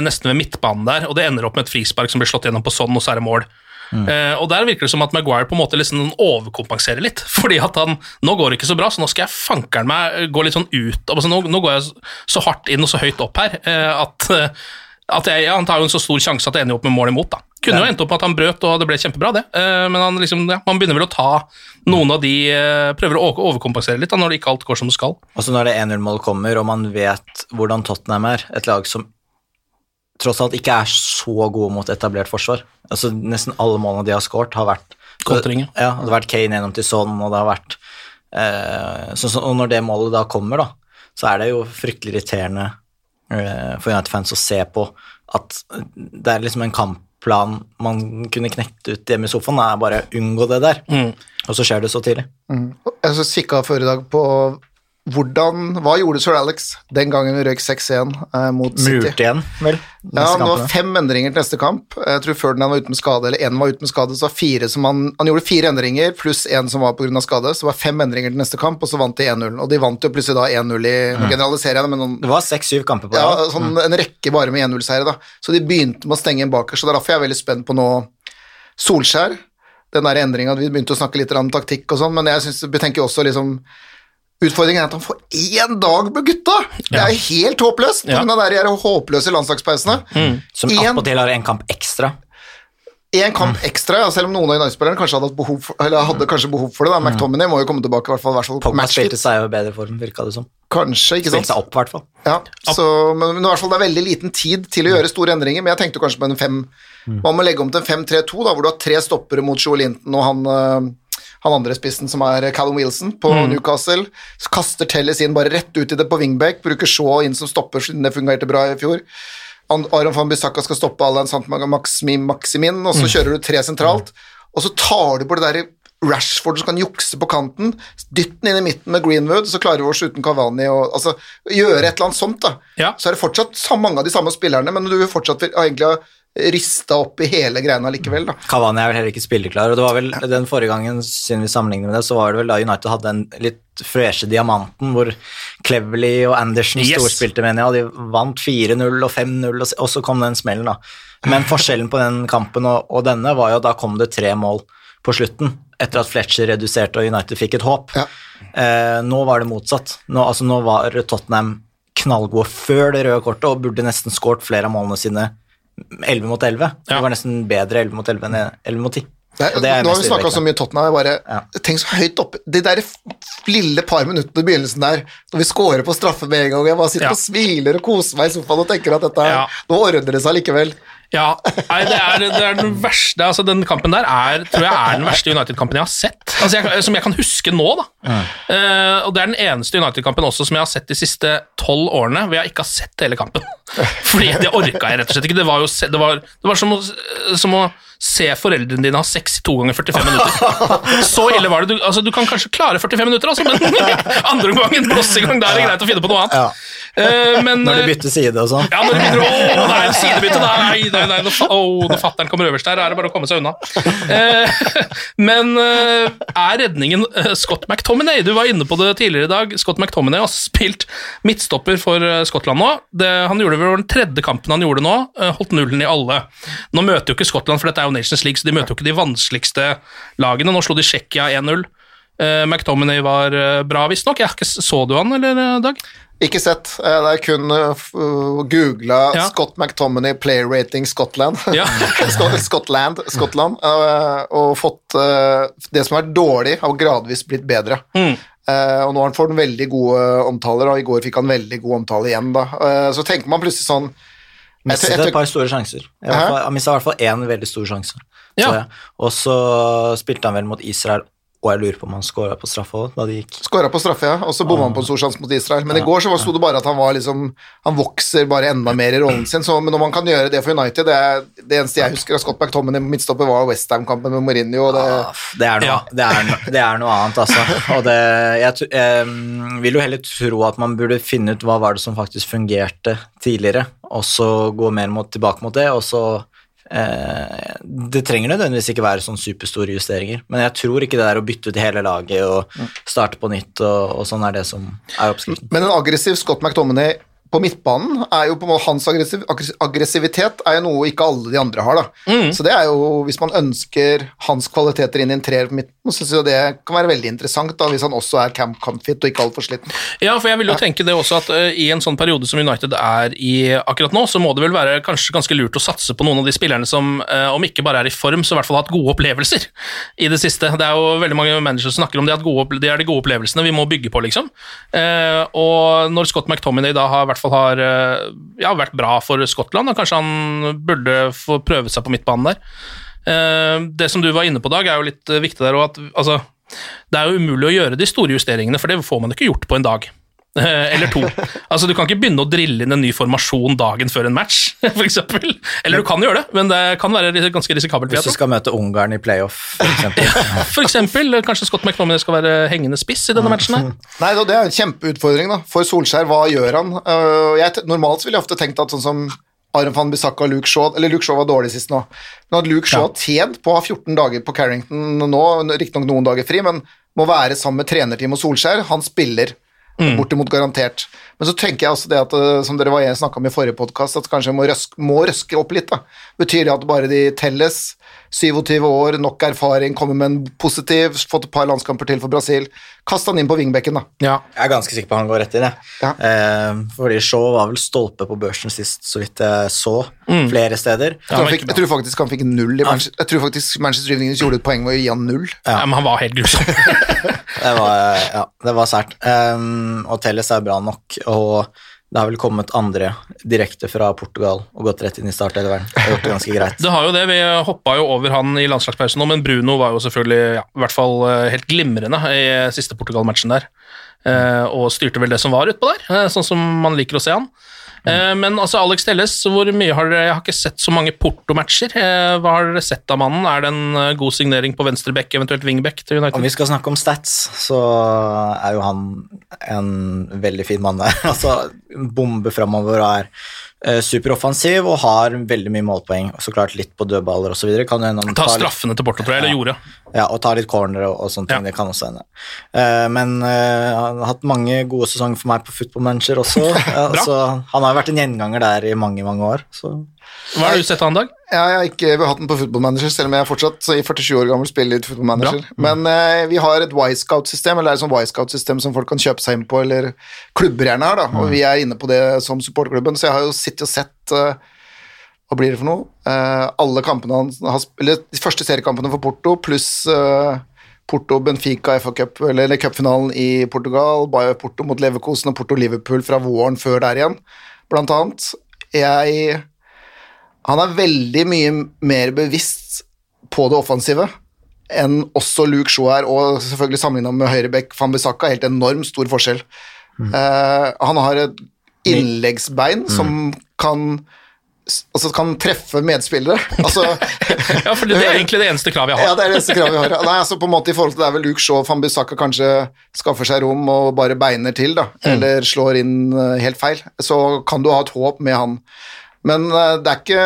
nesten ved midtbanen der, og det ender opp med et frispark som blir slått gjennom på sånn, og så er det mål. Eh, og der virker det som at Maguire på en måte liksom overkompenserer litt, fordi at han nå går det ikke så bra, så nå skal jeg fankeren meg gå litt sånn ut, altså nå, nå går jeg så hardt inn og så høyt opp her, uh, at, eh, at jeg, ja, han tar jo en så stor sjanse at det ender opp med mål imot, da. Kunne jo endt opp med at han brøt, og det ble kjempebra, det. Uh, Men han liksom, ja, man begynner vel å ta noen av de eh, Prøver å overkompensere litt da, når det ikke alt går som det skal. Og så når det 1-0-mål kommer, og man vet hvordan Tottenham er, et lag som tross alt ikke er så gode mot etablert forsvar. Altså Nesten alle målene de har skåret, har vært Kontringer. Ja, det har vært Kane gjennom til Son, og det har vært eh, så, så, Og når det målet da kommer, da, så er det jo fryktelig irriterende eh, for United-fans å se på at det er liksom en kampplan man kunne knekt ut hjemme i sofaen, er bare unngå det der. Og så skjer det så tidlig. Jeg så kikka før i dag på hvordan, hva gjorde sir Alex den gangen vi røyk 6-1 eh, mot City? Murt igjen, vel? Ja, han var fem endringer til neste kamp. Jeg tror Ferdinand var ute med skade, eller én var ute med skade. Så var fire som han, han gjorde fire endringer, pluss én som var pga. skade. Så det var fem endringer til neste kamp, og så vant de 1-0. Og de vant jo plutselig da 1-0 i Nå generaliserer jeg det, men noen, Det var seks-syv kamper på ja, sånn, mm. en rekke bare med 1-0-seiere, da. Så de begynte med å stenge en baker, så derfor er jeg veldig spent på nå Solskjær. Den der endringa, vi begynte å snakke litt om taktikk og sånn, men jeg synes, tenker også liksom Utfordringen er at han får én dag med gutta! Det er jo helt håpløst på Ja. grunn av de der håpløse landslagspausene. Som En- attpåtil har en kamp ekstra. én kamp ekstra, ja, selv om noen av United-spillerne kanskje hadde, behov for, eller hadde kanskje behov for det. da, McTominay må jo komme tilbake, i hvert fall, hvert fall Pogba spilte seg jo i bedre form, virka det som. Kanskje, ikke Spilte sant? seg opp, i hvert fall. Ja, så, men, men i hvert fall det er veldig liten tid til å gjøre store endringer, men jeg tenkte kanskje på en fem Man må legge om til en 5-3-2, da, hvor du har tre stoppere mot Joe Linton og han, øh, han andre spissen som er Callum Wilson på Newcastle. Så kaster Telles inn bare rett ut i det på wingback, bruker Shaw inn som stopper siden det fungerte bra i fjor. Aron van Bissaka skal stoppe Alain Sant Maximin, Maximin, og så kjører du tre sentralt, og så tar du på det derre Rashford som kan jukse på kanten, dytt den inn i midten med Greenwood, så klarer vi oss uten Cavani og altså, gjøre et eller annet sånt, da. Ja. Så er det fortsatt mange av de samme spillerne, men du vil fortsatt egentlig ha rista opp i hele greiene likevel, da. Cavani er vel heller ikke spilleklar, og det var vel den forrige gangen, siden vi sammenligner med det, så var det vel da United hadde den litt freshe diamanten hvor Cleverley og Andersen Yes. storspilte, mener jeg, og de vant 4-0 og 5-0, og og så kom den smellen, da. Men forskjellen på den kampen og, og denne var jo at da kom det tre mål på slutten, etter at Fletcher reduserte og United fikk et håp. Ja. Eh, nå var det motsatt. Nå, altså, nå var Tottenham knallgode før det røde kortet og burde nesten skåret flere av målene sine 11 mot 11. Ja. Det var nesten bedre 11 mot 11 enn 11 mot 10. Det, Og det er nå har vi snakka så mye Tottenham. Jeg bare, Ja. Tenk så høyt oppe De der lille par minuttene i begynnelsen der, når vi scorer på straffe med en gang, jeg bare sitter Ja. og smiler og koser meg i sofaen og tenker at dette Ja. nå ordner det seg likevel. Ja, nei, det er, det er den verste altså Den kampen der er, tror jeg er den verste United-kampen jeg har sett. Altså jeg, som jeg kan huske nå, da. Eh, og det er den eneste United-kampen også som jeg har sett de siste tolv årene hvor jeg ikke har sett hele kampen. Fordi det orka jeg rett og slett ikke. Det var, jo, det var, det var som, å, som å se foreldrene dine ha sex i to ganger 45 minutter. Så ille var det. Du, altså, du kan kanskje klare 45 minutter, altså, men andre gangen en i da er det greit å finne på noe annet. Eh, men, Når du de bytter side og sånn. ja, når du begynner å det er sidebytte! Nei, nei, nei, når, oh, når fatter'n kommer øverst der, er det bare å komme seg unna. Eh, men eh, er redningen eh, Scott McTominay? Du var inne på det tidligere i dag. Scott McTominay har spilt midtstopper for eh, Skottland nå. Det, han gjorde vel den tredje kampen han gjorde nå, eh, holdt nullen i alle. Nå møter jo ikke Skottland, for dette er jo Nations League, så de møter jo ikke de vanskeligste lagene. Nå slo de Tsjekkia 1-0. Eh, McTominay var eh, bra, visstnok. Så du han, eller, eh, Dag? Ikke sett. Eh, Det er kun uh, googla Ja. Scott McTominay Player Rating Scotland. Ja. Scotland, Scotland Uh, og fått uh, Det som er dårlig, har gradvis blitt bedre. Mm. Eh, og nå har han fått veldig gode omtaler, og i går fikk han veldig god omtale igjen. Da. Eh, så tenker man plutselig sånn Mistet et par store sjanser. Jeg Han mista i hvert fall én veldig stor sjanse. Ja. Og så spilte han vel mot Israel, og jeg lurer på om han skåra på straffe òg, da det gikk. Skåra på straffe, ja, og så bomma han på en stor sjanse mot Israel. Men i går så sto det bare at han var liksom Han vokser bare enda mer i rollen sin. Så, men når man kan gjøre det for United Det, er, det eneste jeg husker av Scott McTommen i midtstopper, var Westham-kampen med Mourinho. Og det, ja, Det er, noe, Ja. det, er, det er noe annet, altså. Og det, jeg, jeg vil jo heller tro at man burde finne ut hva var det som faktisk fungerte tidligere, og så gå mer mot, tilbake mot det, og så Det trenger nødvendigvis ikke være sånn superstore justeringer, men jeg tror ikke det der å bytte ut hele laget og starte på nytt og, og sånn er det som er oppskriften. men en aggressiv Scott McTominay på midtbanen er jo på en måte hans aggressiv, aggressivitet er jo noe ikke alle de andre har. da. Mm. Så det er jo, Hvis man ønsker hans kvaliteter inn i en treer på midten, så syns jeg det kan være veldig interessant da, hvis han også er camp kampfit og ikke altfor sliten. Ja, for jeg vil jo tenke det også at uh, i en sånn periode som United er i akkurat nå, så må det vel være kanskje ganske lurt å satse på noen av de spillerne som, uh, om ikke bare er i form, så i hvert fall har hatt gode opplevelser i det siste. Det er jo veldig mange managere som snakker om det at gode, det er de gode opplevelsene vi må bygge på, liksom. Uh, og når Scott McTominay da har, i hvert fall har eh, ja, vært bra for Skottland, og kanskje han burde få prøve seg på midtbanen der. Eh, det som du var inne på, Dag, er jo litt eh, viktig der òg, altså det er jo umulig å gjøre de store justeringene, for det får man ikke gjort på en dag. Eh, Eller to. Altså, Du kan ikke begynne å drille inn en ny formasjon dagen før en match, f.eks. Eller du kan gjøre det, men det kan være ganske risikabelt. Hvis du skal møte Ungarn i playoff, for eksempel. Kanskje Scott McTominay skal være hengende spiss i denne matchen. her. Nei, Det er en kjempeutfordring da. for Solskjær. Hva gjør han? Øh, jeg, normalt ville jeg ofte tenkt at sånn som Aron van Bissaka og Luke Shaw Eller Luke Shaw var dårlig sist nå. Men at Luke Shaw ja. tjent på å ha 14 dager på Carrington nå, riktignok noen dager fri, men må være sammen med trenerteam og Solskjær. Han spiller bortimot garantert. Men så tenker jeg også det at, øh, som dere var snakka om i forrige podkast, at kanskje må røske, må røske opp litt. da. Betyr det at bare de telles? 27 år, nok erfaring, kommer med en positiv, fått et par landskamper til for Brasil. Kast han inn på vingbekken, da. Ja. Jeg er ganske sikker på han går rett inn, jeg. Ja. Eh, fordi Shaw var vel stolpe på børsen sist, så vidt jeg så, flere steder. Jeg tror, han fikk, jeg tror faktisk han fikk null i Manchester Jeg tror faktisk Manchester United gjorde et poeng med å gi han null. Ja. men han var helt grusom. Det var, ja, det var sært. Um, og Telles er bra nok, og det har vel kommet andre direkte fra Portugal og gått rett inn i startelveren. Det har det ganske greit. Det har jo det, Vi hoppa jo over han i landslagspausen nå, men Bruno var jo selvfølgelig ja, i hvert fall eh, helt glimrende i siste Portugal-matchen der. Eh, og styrte vel det som var utpå der, eh, sånn som man liker å se han. Eh, men altså, Alex Telles, hvor mye har dere Jeg har ikke sett så mange Porto-matcher. Eh, hva har dere sett av mannen? Er det en eh, god signering på venstreback, eventuelt wingback til United? Om vi skal snakke om stats, så er jo han en veldig fin mann altså, bombe framover og er superoffensiv og har veldig mye målpoeng. Og så klart litt på dødballer osv. Ta litt- straffene til Porto, tror jeg, eller gjorde. Ja, og ta litt corner og, og sånne ting. Ja. Det kan også hende. Uh, men uh, han har hatt mange gode sesonger for meg på Football Manager også. Bra. så han har jo vært en gjenganger der i mange, mange år. Så Hva har du sett han, Dag? Ja, jeg har ikke hatt den på Football Manager, selv om jeg er fortsatt i 47 år gammel spiller i Football Manager. Men eh, vi har et Y-scout-system, eller det er et sånt Y-scout-system som folk kan kjøpe seg inn på, eller klubber gjerne har, da. Og vi er inne på det som supporterklubben, så jeg har jo sittet og sett eh, hva blir det for noe? Eh, alle kampene han har Eller de første seriekampene for Porto, pluss eh, Porto Benfica FA Cup, eller, eller cupfinalen i Portugal, Bayer Porto mot Leverkosen og Porto Liverpool fra våren før der igjen, blant annet. Jeg Han er veldig mye mer bevisst på det offensive enn også Luke Shaw er, og selvfølgelig sammenligna med høyrebekk Van Bissaka, helt enormt stor forskjell. Eh, han har et innleggsbein som kan Altså kan treffe medspillere. Altså Ja, for Det er egentlig det eneste kravet jeg har. ja, det er det eneste kravet vi har. Nei, altså på en måte i forhold til det er vel Luke Shaw Van Bissaka kanskje skaffer seg rom og bare beiner til, da, eller slår inn eh, helt feil, så kan du ha et håp med han. Men eh, det er ikke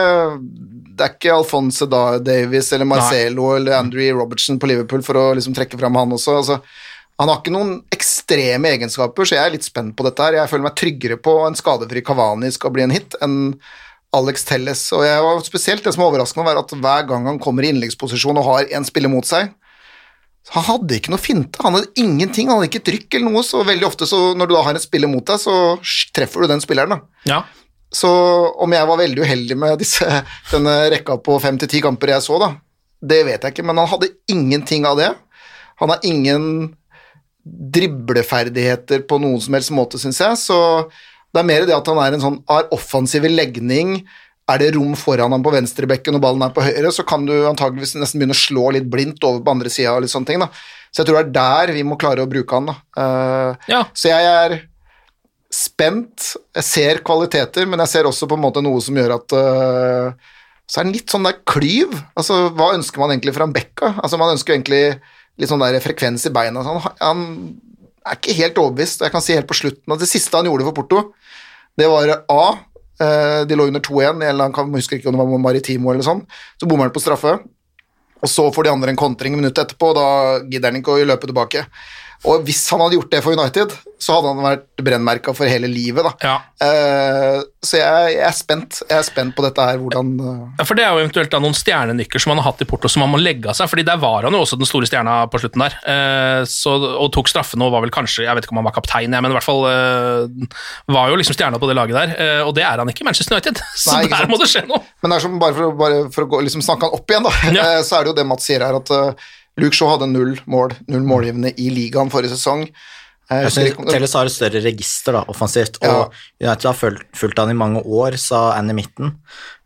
det er ikke Alfonso Davies eller Marcelo eller Andrew Robertson på Liverpool for å liksom trekke fram han også. altså han har ikke noen ekstreme egenskaper, så jeg er litt spent på dette her. Jeg føler meg tryggere på en skadefri Kavani skal bli en hit, enn Alex Telles. Og jeg var spesielt det som overrasker meg, var at hver gang han kommer i innleggsposisjon og har en spiller mot seg, Han hadde ikke noe finte, han hadde ingenting, han hadde ikke trykk eller noe, så veldig ofte så når du da har en spiller mot deg, så treffer du den spilleren, da. Ja. Så om jeg var veldig uheldig med disse, denne rekka på fem til ti kamper jeg så, da, det vet jeg ikke, men han hadde ingenting av det. Han har ingen dribleferdigheter på noen som helst måte, syns jeg, så det er mer det at han er en sånn har offensiv legning. Er det rom foran ham på venstrebekken og ballen er på høyre, så kan du antageligvis nesten begynne å slå litt blindt over på andre sida og litt sånne ting, da. Så jeg tror det er der vi må klare å bruke han, da. Uh, Ja. Så jeg er spent. Jeg ser kvaliteter, men jeg ser også på en måte noe som gjør at uh, Så er det litt sånn der klyv. Altså, hva ønsker man egentlig fra en Bekka? Altså, man ønsker egentlig litt sånn der frekvens i beina. Han, han er ikke helt overbevist. Jeg kan si helt på slutten at det siste han gjorde for Porto, det var A. øh, de lå under 2-1, eller han husker ikke om det var Maritimo eller sånn. Så bommer han på straffe. Og så får de andre en kontring minuttet etterpå, og da gidder han ikke å løpe tilbake. Og hvis han hadde gjort det for United, så hadde han vært brennmerka for hele livet, da. Ja. Uh, så jeg, jeg er spent. Jeg er spent på dette her, hvordan uh... Ja, for Det er jo eventuelt da noen stjernenykker som han har hatt i Porto som han må legge av seg, fordi der var han jo også den store stjerna på slutten der. uh, så, og tok straffene og var vel kanskje Jeg vet ikke om han var kaptein, jeg, men i hvert fall var jo liksom stjerna på det laget der. Og det er han ikke i Manchester United, så Nei, der må det skje noe. Men det er som bare for, bare for å gå, liksom snakke han opp igjen, da, Ja. så er det jo det Mats sier her, at Luke Shaw hadde null mål, null målgivende i ligaen forrige sesong. Jeg synes Telles har et større register da, offensivt, Ja. og United har fulgt, fulgt han i mange år, sa Annie Mitten.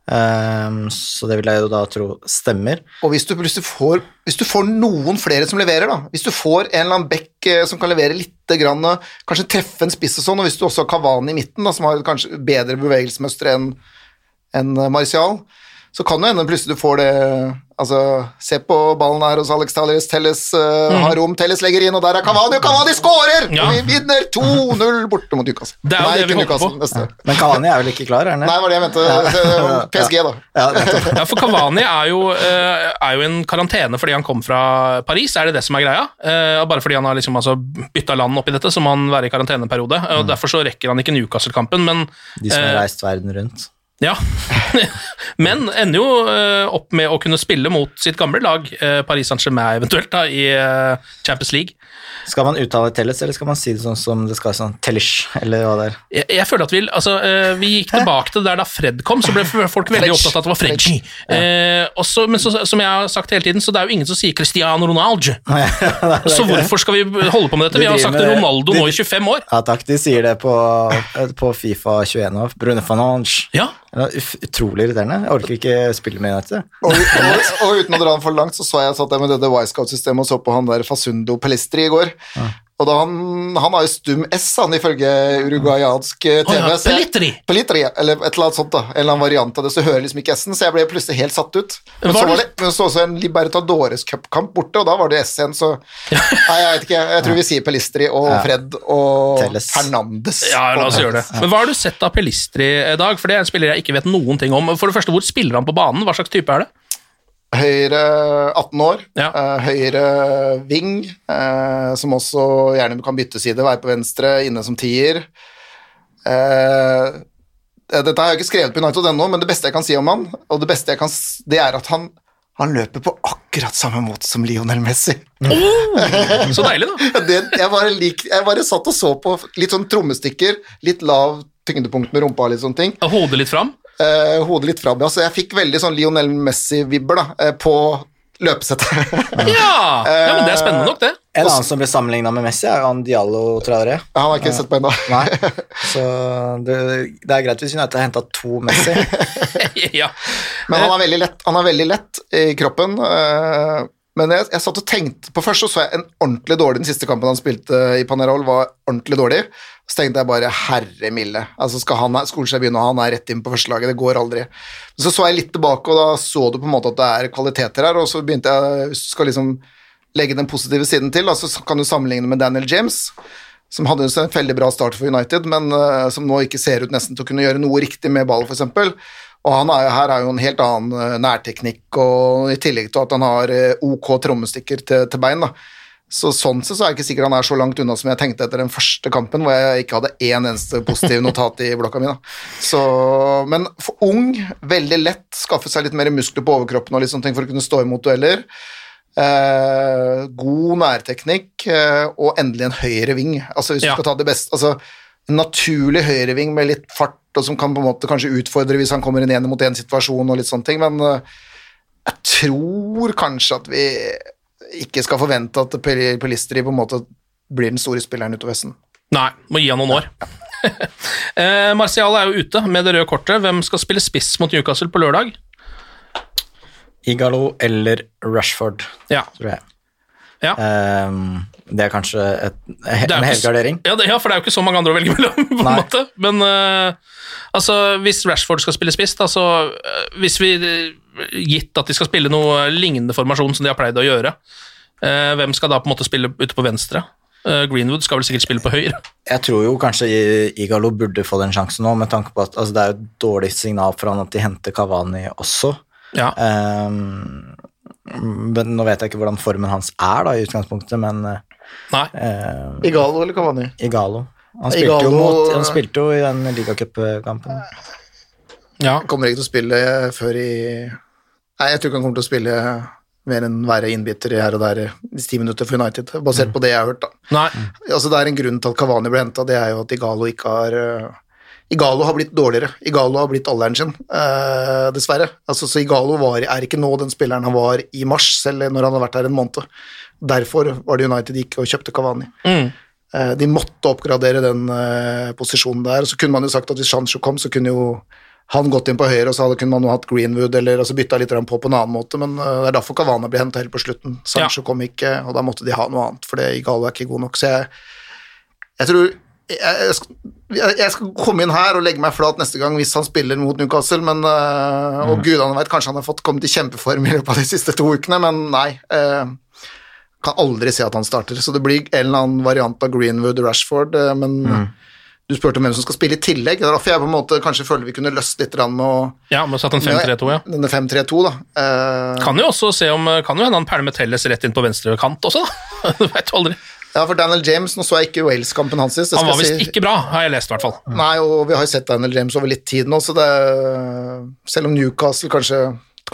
Um, så det vil jeg jo da tro stemmer. Og hvis du, hvis, du får, hvis du får noen flere som leverer, da Hvis du får en eller annen back eh, som kan levere litt, grann, kanskje treffe en spiss og sånn, og hvis du også har Kavani i midten, da, som har kanskje bedre bevegelsesmønster enn enn eh, Martial, så kan det hende plutselig du får det Altså, se på ballen her hos Alex Telles. Telles eh, har rom, Telles legger inn, og der er Kavani, og Kavani skårer! Ja. Vi vinner 2-0 borte mot Newcastle. Det er jo Nei, det vi håper på. Neste. Men Kavani er vel ikke klar, er? Nei, det var det jeg mente. PSG, da. Ja. Ja, for Kavani er jo, eh, er jo en karantene fordi han kom fra Paris, er det det som er greia? Uh, bare fordi han har liksom altså bytta land oppi dette, så må han være i karanteneperiode. og Derfor så rekker han ikke Newcastle-kampen, men De som har reist verden rundt. Ja, men ender jo eh, opp med å kunne spille mot sitt gamle lag, eh, Paris Saint-Germain eventuelt, da, i eh, Champions League. Skal man uttale Telles, eller skal man si det sånn som det skal sånn Tellish, eller hva det er? Jeg, jeg føler at Vi altså, vi gikk tilbake til der da Fred kom, så ble folk veldig opptatt av at det var Fredgy. Eh, også, men så, som jeg har sagt hele tiden, så det er jo ingen som sier Cristiano Ronaldo. Så hvorfor skal vi holde på med dette? Vi har sagt Ronaldo nå i 25 år. Ja takk, de sier det på, på Fifa 21 nå. Brune Fanange. Ja, Ja, utrolig irriterende. Jeg orker ikke spille med United. Og, og, og uten å dra den for langt, så så jeg satt der med dette Y-Scout-systemet og så på han der Fasundo Pelestri i går. Og da han, han har jo stum S, han ifølge uruguayansk TV. Oh, ja, Pelitri. Pelistri, eller et eller annet sånt, da. En eller annen variant av det, så hører liksom ikke S-en, så jeg ble plutselig helt satt ut. Men Var så var det men så også en Libertadores Cup-kamp borte, og da var det S igjen, så Nei, jeg vet ikke. Jeg tror vi sier Pelistri og Fred og Telles. Fernandes. ja la oss gjøre det. Men Hva har du sett av Pelistri i dag? For det er en spiller jeg ikke vet noen ting om. For det første, Hvor spiller han på banen? Hva slags type er det? Høyre 18 år, Ja. eh, høyre ving, eh, som også gjerne kan bytte side, være på venstre, inne som tier. Eh, dette har jeg ikke skrevet på United ennå, men det beste jeg kan si om han, og det beste jeg kan, det er at han, han løper på akkurat samme måte som Lionel Messi. Så deilig, da. Det, jeg, bare lik, jeg bare satt og så på litt sånn trommestikker, litt lav tyngdepunkt med rumpa og litt sånne ting. Hodet litt fram. Eh, hodet litt fram, meg. så jeg fikk veldig sånn Lionel Messi-vibber da, eh, på løpesettet. Ja, ja men det er spennende nok, det. En annen som ble sammenligna med Messi, er han Diallo Traoré. Han har ikke sett på ennå. Nei, så det, det er greit hvis United har henta to Messi. ja. Men han er veldig lett, han er veldig lett i kroppen. Men jeg, jeg satt og tenkte På først så, så jeg en ordentlig dårlig Den siste kampen han spilte i Panerol, var ordentlig dårlig. Så tenkte jeg bare herre milde. Altså skal han Solskjær begynne, og han er rett inn på førstelaget. Det går aldri. Så så jeg litt tilbake, og da så du på en måte at det er kvaliteter her, og så begynte jeg Hvis du skal liksom legge den positive siden til, da, så kan du sammenligne med Daniel James. Som hadde en veldig bra start for United, men uh, som nå ikke ser ut nesten til å kunne gjøre noe riktig med ball, f.eks. Og han er, her er jo en helt annen eh, nærteknikk, og i tillegg til at han har eh, ok trommestikker til, til bein. da. Så sånn sett så er jeg ikke sikker han er så langt unna som jeg tenkte etter den første kampen, hvor jeg ikke hadde én eneste positiv notat i blokka mi. da. Så, men for ung, veldig lett, skaffe seg litt mer muskler på overkroppen og litt sånne ting for å kunne stå imot dueller. Eh, god nærteknikk eh, og endelig en høyre ving. Altså hvis Ja. du skal ta det beste altså, En naturlig høyreving med litt fart, og som kan på en måte kanskje utfordre hvis han kommer inn igjen mot én-situasjon og litt sånne ting, men eh, jeg tror kanskje at vi ikke skal forvente at Pel- Pelistri på en måte blir den store spilleren utover høsten. Nei, må gi han noen år. eh, Martial er jo ute med det røde kortet. Hvem skal spille spiss mot Newcastle på lørdag? Igalo eller Rashford, Ja. tror jeg. Ja. Ehm, det er kanskje et, en helgardering. Ja, ja, for det er jo ikke så mange andre å velge mellom, på en Nei. måte. Men uh, altså, hvis Rashford skal spille spiss, da, så uh, Hvis vi eh, Gitt at de skal spille noe lignende formasjon som de har pleid å gjøre, uh, hvem skal da på en måte spille ute på venstre? Greenwood skal vel sikkert spille på høyre. Jeg tror jo kanskje Igalo burde få den sjansen nå, med tanke på at altså, det er jo et dårlig signal for han at de henter Kavani også. Ja. Um, men Nå vet jeg ikke hvordan formen hans er da, i utgangspunktet, men eh, Nei. eh, Igalo eller Cavani? Igalo Han spilte, jo, Igalo- mot, han spilte jo i den ligacupkampen. Ja. Kommer ikke til å spille før i Nei, jeg tror ikke han kommer til å spille mer enn være innbytter i her og der i ti minutter for United, basert på det jeg har hørt. da. Nei. Altså, det er en grunn til at Cavani ble henta, det er jo at Igalo ikke har øh, Igalo har blitt dårligere. Igalo har blitt alderen sin, øh, dessverre. Altså, så Igalo var, er ikke nå den spilleren han var i mars, selv når han har vært her en måned. Derfor var det United gikk og kjøpte Cavani. Mm. Eh, De måtte oppgradere den eh, posisjonen der. Så kunne man jo sagt at hvis Sancho kom, så kunne jo han gått inn på høyre, og så kunne man jo hatt Greenwood eller altså bytta litt på på en annen måte, men eh, det er derfor Cavani ble henta helt på slutten. Sancho kom ikke, og da måtte de ha noe annet, for det Igalo er ikke god nok. Så jeg, jeg tror jeg, skal, jeg jeg skal komme inn her og legge meg flat neste gang hvis han spiller mot Newcastle, men Og mm. gudene vet, kanskje han har fått kommet i kjempeform i løpet av de siste to ukene, men nei. eh, kan aldri se at han starter, så det blir en eller annen variant av Greenwood Rashford, men men du spurte om hvem som skal spille i tillegg. Det er derfor jeg på en måte kanskje føler vi kunne løst litt med å Ja, må satt en 5-3-2, ja. Denne 5-3-2, da. Uh, Kan jo også se om Kan jo hende han pælmer Telles rett inn på venstre kant også, da. Du jo aldri. ja, for Daniel James, nå så jeg ikke Wales-kampen hans sist. Han var visst si. ikke bra, har jeg lest, i hvert fall. Nei, og vi har jo sett Daniel James over litt tid nå, så det Selv om Newcastle kanskje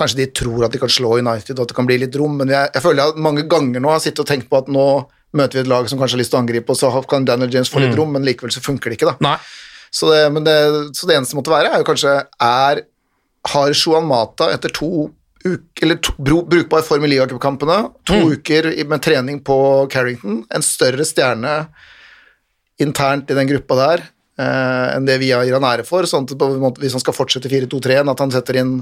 Kanskje de tror at de kan slå United, og at det kan bli litt rom, men jeg, jeg føler jeg mange ganger nå har sittet og tenkt på at nå møter vi et lag som kanskje har lyst til å angripe, og så kan Daniel James få litt rom, men likevel så funker det ikke, da. Så det, men det, så det eneste måtte være, er jo kanskje er, Har Juan Mata etter to uker Eller to, brukbar form i ligacupkampene, to uker med trening på Carrington, en større stjerne internt i den gruppa der eh, enn det vi gir han ære for. Sånn at måte, hvis han skal fortsette 4-2-3-en, at han setter inn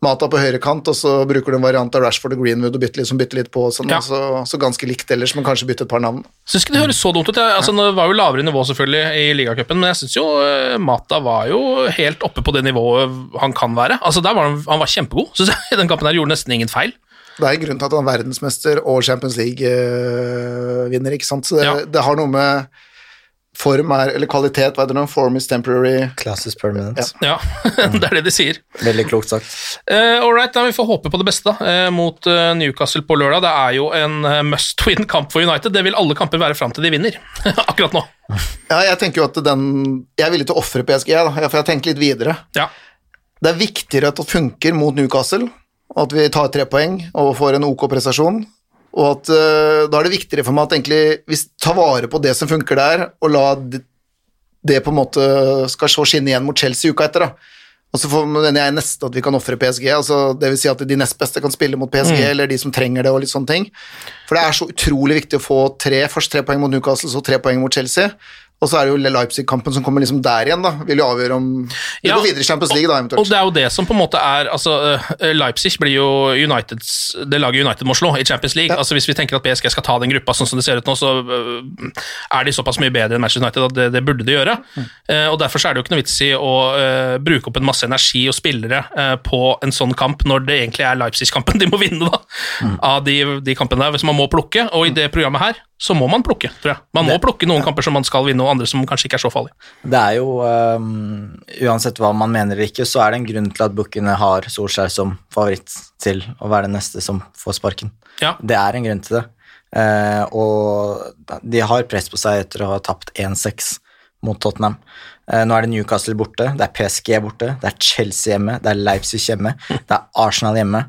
Mata på høyre kant, og så bruker du en variant av Rashford og Greenwood og bytter litt, bytte litt på. Sånn, Ja. så, så ganske likt ellers, men kanskje bytte et par navn. Syns ikke det høres så dumt ut. Jeg, altså, det var jo lavere nivå selvfølgelig i ligacupen, men jeg syns jo eh, Mata var jo helt oppe på det nivået han kan være. Altså, der var han, han var kjempegod. syns jeg, I den kampen her gjorde nesten ingen feil. Det er en grunn til at han er verdensmester og Champions League-vinner, ikke sant. Så det, Ja. det har noe med form er, eller kvalitet, hva er det? Form is temporary. Class is permanent. Ja, det er det de sier. Veldig klokt sagt. Uh, all right, da, Vi får håpe på det beste da, eh, mot uh, Newcastle på lørdag. Det er jo en must win-kamp for United. Det vil alle kamper være fram til de vinner. Akkurat nå. Ja, jeg tenker jo at den Jeg er villig til å ofre PSG, da, for jeg tenkt litt videre. Ja. Det er viktigere at det funker mot Newcastle, og at vi tar tre poeng og får en ok prestasjon. Og at uh, da er det viktigere for meg at egentlig vi tar vare på det som funker der, og la det, det på en måte skal så skinne igjen mot Chelsea uka etter. da. Og så får- mener jeg nesten at vi kan ofre PSG, altså det vil si at de nest beste kan spille mot PSG, eller de som trenger det, og litt sånne ting. For det er så utrolig viktig å få tre, først tre poeng mot Newcastle, så tre poeng mot Chelsea. Og så er det jo Leipzig-kampen som kommer liksom der igjen, da. Vil jo avgjøre om Vi Ja, går videre i Champions League, da, Og det er jo det som på en måte er altså, eh, Leipzig blir jo Uniteds det laget United må slå i Champions League. Altså Hvis vi tenker at PSG skal ta den gruppa sånn som det ser ut nå, så eh, er de såpass mye bedre enn Manchester United at det, det burde de gjøre. Mm. og Derfor er det jo ikke noe vits i å eh, bruke opp en masse energi og spillere eh, på en sånn kamp når det egentlig er Leipzig-kampen de må vinne, da. Av de, de kampene der. Hvis man må plukke, og i det programmet her så må man plukke, tror jeg. Man må plukke noen kamper som man skal vinne, og andre som kanskje ikke er så farlige. Det er jo um, Uansett hva man mener eller ikke, så er det en grunn til at bookene har Solskjær som favoritt til å være den neste som får sparken. Ja. Det er en grunn til det. Uh, og de har press på seg etter å ha tapt 1-6 mot Tottenham. Uh, nå er det Newcastle borte, det er PSG borte, det er Chelsea hjemme, det er Leipzig hjemme, det er Arsenal hjemme.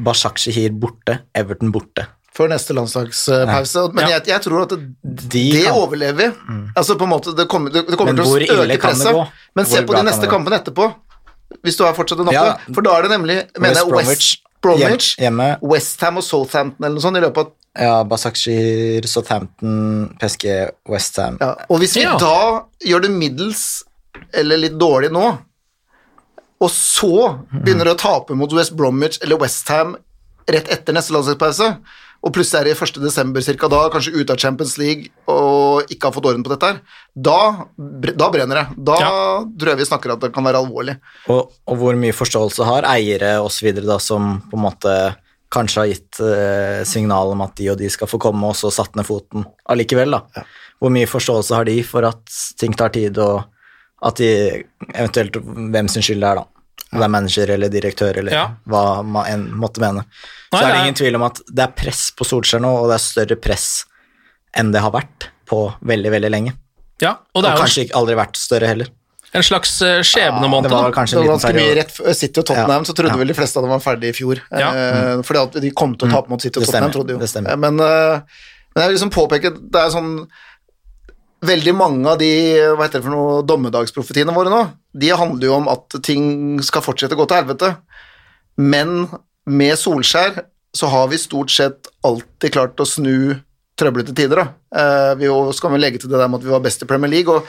Bashak Shihir borte, Everton borte. Før neste landslagspause. Men Ja. jeg, jeg tror at det, De det overlever vi. Altså på en måte, Det kommer, det, det kommer til å øke presset. Men se på de neste kampene etterpå, hvis du har fortsatt en oppe. Ja. For da er det nemlig mener West Bromwich, hjemme. Westham og Southampton eller noe sånt i løpet av Ja, Basakshir, Southampton, PSG, Westham. ja. Og hvis vi Ja. da gjør det middels eller litt dårlig nå, og så begynner å tape mot West Bromwich eller Westham rett etter neste landslagspause, og plutselig er det i 1. desember cirka da, kanskje ute av Champions League og ikke har fått orden på dette her, da, da brenner det. Da Ja. tror jeg vi snakker at det kan være alvorlig. Og, og hvor mye forståelse har eiere osv. da som på en måte kanskje har gitt eh, signal om at de og de skal få komme, og så satt ned foten allikevel, da. Hvor mye forståelse har de for at ting tar tid, og at de eventuelt hvem sin skyld det er, da. Om det er manager eller direktør eller Ja. hva man enn måtte mene. Nei, så er det ingen tvil om at det er press på Solskjær nå, og det er større press enn det har vært på veldig, veldig lenge. Ja, og Og er kanskje ikke aldri vært større heller. en slags skjebnemåned. Ja, Det var kanskje en liten periode. rett City og Tottenham, Ja. så trodde Ja. vel de fleste at de var ferdig i fjor. Ja. Eh, fordi at de kom til å tape mot City og Tottenham, trodde de jo. det stemmer. Eh, Men, eh, men jeg vil liksom påpeke det er sånn Veldig mange av de hva heter det for noe, dommedagsprofetiene våre nå, de handler jo om at ting skal fortsette å gå til helvete. Men med Solskjær så har vi stort sett alltid klart å snu trøblete tider. Da. Eh, vi skal vi legge til det der med at vi var best i Premier League. og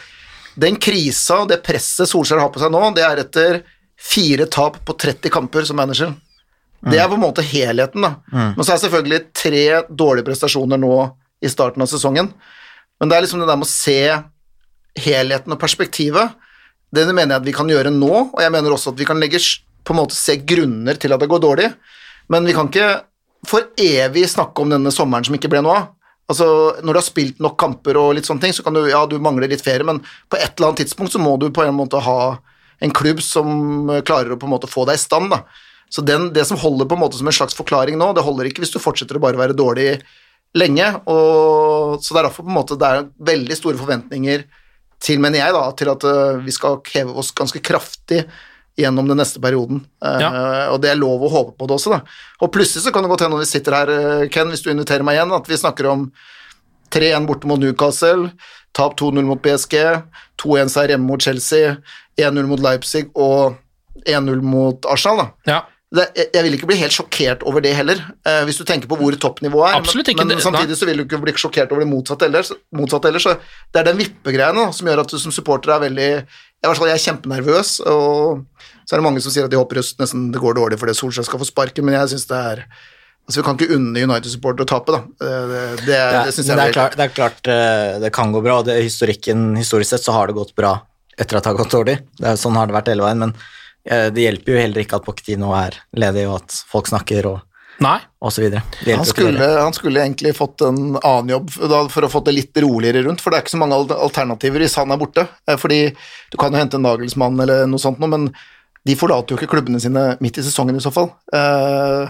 den krisa og det presset Solskjær har på seg nå, det er etter fire tap på 30 kamper som manager. Det er på en måte helheten, da. Men så er det selvfølgelig tre dårlige prestasjoner nå i starten av sesongen. Men det er liksom det der med å se helheten og perspektivet. Det mener jeg at vi kan gjøre nå, og jeg mener også at vi kan legge på en måte se grunner til at det går dårlig. Men vi kan ikke for evig snakke om denne sommeren som ikke ble noe av. Altså, når du har spilt nok kamper og litt sånne ting, så kan du, ja, du mangler litt ferie, men på et eller annet tidspunkt så må du på en måte ha en klubb som eh, klarer å på en måte få deg i stand, da. Så den, det som holder på en måte som en slags forklaring nå, det holder ikke hvis du fortsetter å bare være dårlig lenge, og så det er derfor på en måte det er veldig store forventninger til, mener jeg da, til at eh, vi skal heve oss ganske kraftig gjennom den neste perioden. Eh, Og det er lov å håpe på det også, da. Og plutselig så kan det godt hende når vi sitter her, eh, Ken, hvis du inviterer meg igjen, at vi snakker om 3-1 borte mot Newcastle, tap 2-0 mot PSG, 2-1-seier hjemme mot Chelsea, 1-0 mot Leipzig og 1-0 mot Arsenal, da. Ja. Det, jeg, vil ikke bli helt sjokkert over det heller, eh, hvis du tenker på hvor toppnivået er. Absolutt ikke, Men, men samtidig så vil du ikke bli sjokkert over det motsatte ellers. Motsatt heller så det er den vippegreiene som gjør at du som supporter er veldig i hvert fall jeg er kjempenervøs, og så er det mange som sier at de håper just nesten det går dårlig fordi Solskjær skal få sparken, men jeg syns det er Altså, Vi kan ikke unne United-supportere å tape, da. Det, det, det, det syns jeg det er klart, det, er klart eh, det kan gå bra, og det, historikken, historisk sett så har det gått bra etter at det har gått dårlig. Det er, sånn har det vært hele veien, men det hjelper jo heller ikke at Pochettino er ledig, og at folk snakker og, Nei. og så videre. Han skulle, han skulle egentlig fått en annen jobb da, for å få det litt roligere rundt, for det er ikke så mange alternativer hvis han er borte. Eh, Fordi du kan jo hente en Nagelsmann eller noe sånt noe, men de forlater jo ikke klubbene sine midt i sesongen i så fall. Eh,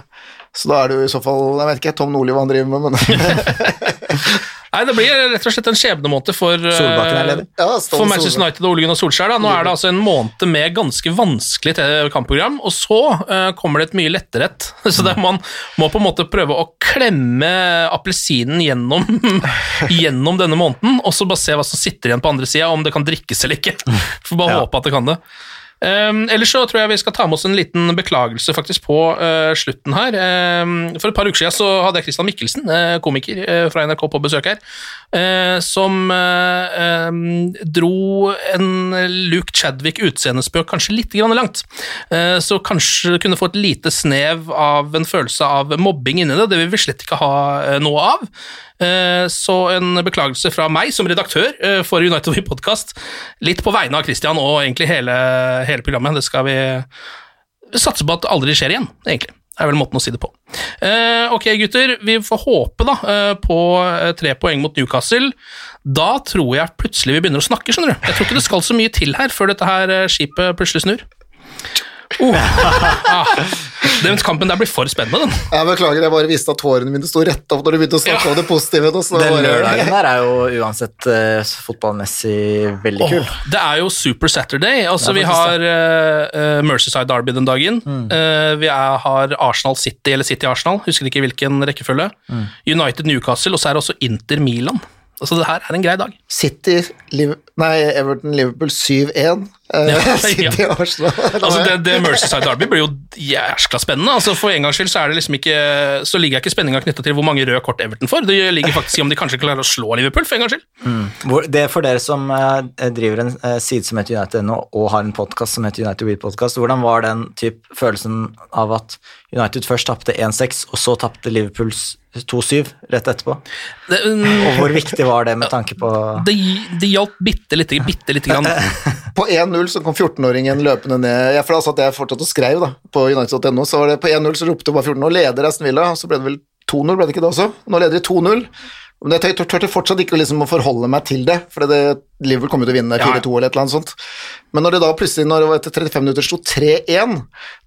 Så da er det jo i så fall Jeg vet ikke Tom Nordli hva han driver med, men Nei, det blir rett og slett en skjebnemåned for, eh, ja, for Manchester Solbakken. United og Ole Gunnar Solskjær. Da. Nå er det altså en måned med ganske vanskelig kampprogram, og så uh, kommer det et mye lettere et. Så det, man må på en måte prøve å klemme appelsinen gjennom, gjennom denne måneden, og så bare se hva som sitter igjen på andre sida, om det kan drikkes eller ikke. Får bare Ja. håpe at det kan det. Um, ellers så tror jeg vi skal ta med oss en liten beklagelse faktisk på uh, slutten her. Um, for et par uker siden så hadde jeg Christian Mikkelsen, uh, komiker uh, fra NRK, på besøk her, som um, dro en Luke Chadwick utseendespøk kanskje litt grann langt. Så kanskje kunne få et lite snev av en følelse av mobbing inni det. Det vil vi slett ikke ha noe av. Eh, Så en beklagelse fra meg som redaktør eh, for United We Podcast, litt på vegne av Christian og egentlig hele, hele programmet. Det skal vi satse på at aldri skjer igjen, egentlig. Det er vel måten å si det på. Eh, ok, gutter. Vi får håpe da på tre poeng mot Newcastle. Da tror jeg plutselig vi begynner å snakke, skjønner du. Jeg tror ikke det skal så mye til her før dette her skipet plutselig snur. Ah, den kampen der blir for spennende, den. Jeg beklager, jeg bare visste at tårene mine sto rett opp når du begynte å snakke Ja. om det positive. Da, så Den bare- lørdagen der er jo uansett uh, fotballmessig veldig kul. Åh, det er jo Super Saturday. Altså, vi har uh, Mercyside Merseyside Derby den dagen. Mm. Uh, vi er, har Arsenal City, eller City Arsenal, husker ikke hvilken rekkefølge. Mm. United Newcastle, og så er det også Inter Milan. Altså, det her er en grei dag. City, Liv nei, Everton, Liverpool 7-1. Eh, Ja, Arsenal. Altså, det, det Merseyside Derby blir jo jæskla spennende. Altså, for en gangs skyld så er det liksom ikke Så ligger ikke spenninga knytta til hvor mange røde kort Everton får. Det ligger faktisk i om de kanskje klarer å slå Liverpool, for en gangs skyld. Mm. det er for dere som eh, driver en eh, side som heter United.no, og har en podkast som heter United Weed Podcast, hvordan var den typ følelsen av at United først tapte 1-6, og så tapte Liverpools 2-7 rett etterpå? Det, um, Og hvor viktig var det med tanke på det, det hjalp bitte lite, bitte lite grann. På 1-0 så kom 14-åringen løpende ned ja, For da jeg fortsatt og skrev da, på United.no. Så var det på 1-0 så ropte bare 14 og leder Aston Villa, så ble det vel 2-0, ble det ikke det også? Nå leder de 2-0. Men jeg turte fortsatt ikke liksom å forholde meg til det, for det, Liverpool kom jo til å vinne Ja, ja. 4-2 eller et eller annet sånt. Men når det da plutselig, når det var etter 35 minutter sto 3-1,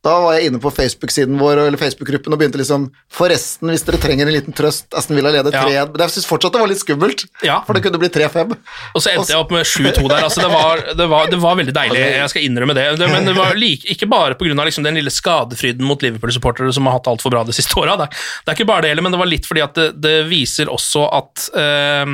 da var jeg inne på Facebook-siden vår, eller Facebook-gruppen, og begynte liksom Forresten, hvis dere trenger en liten trøst, Aston Villa leder 3-1. Men jeg syns fortsatt det var litt skummelt, Ja. for det kunne bli 3-5. Og så endte jeg opp med 7-2 der. Altså, det, var, det, var, det var veldig deilig, jeg skal innrømme det. det men det var like, ikke bare pga. Liksom den lille skadefryden mot Liverpool-supportere som har hatt altfor bra de siste åra. Det, det er ikke bare det heller, men det var litt fordi at det, det viser også at eh,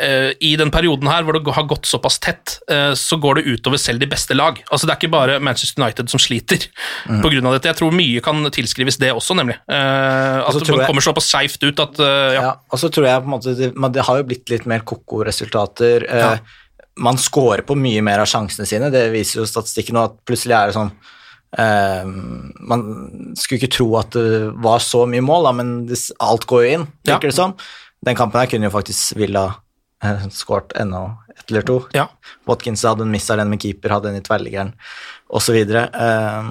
eh, i den perioden her hvor det har gått såpass tett, eh, så går det utover selv de beste lag. Altså Det er ikke bare Manchester United som sliter på grunn av dette. Jeg tror mye kan tilskrives det også, nemlig. At altså, man jeg- kommer såpass skeivt ut at ja. Ja, og så tror jeg på en måte det, men det har jo blitt litt mer koko resultater. Ja. Man scorer på mye mer av sjansene sine, det viser jo statistikken nå, at plutselig er det sånn Uh, Man skulle ikke tro at det var så mye mål, da, men alt går jo inn, Ja. virker det som. Den kampen her kunne jo faktisk Villa eh, skåret ennå ett eller to. Ja. Watkins hadde en mista den med keeper, hadde en i tverrliggeren osv. Uh,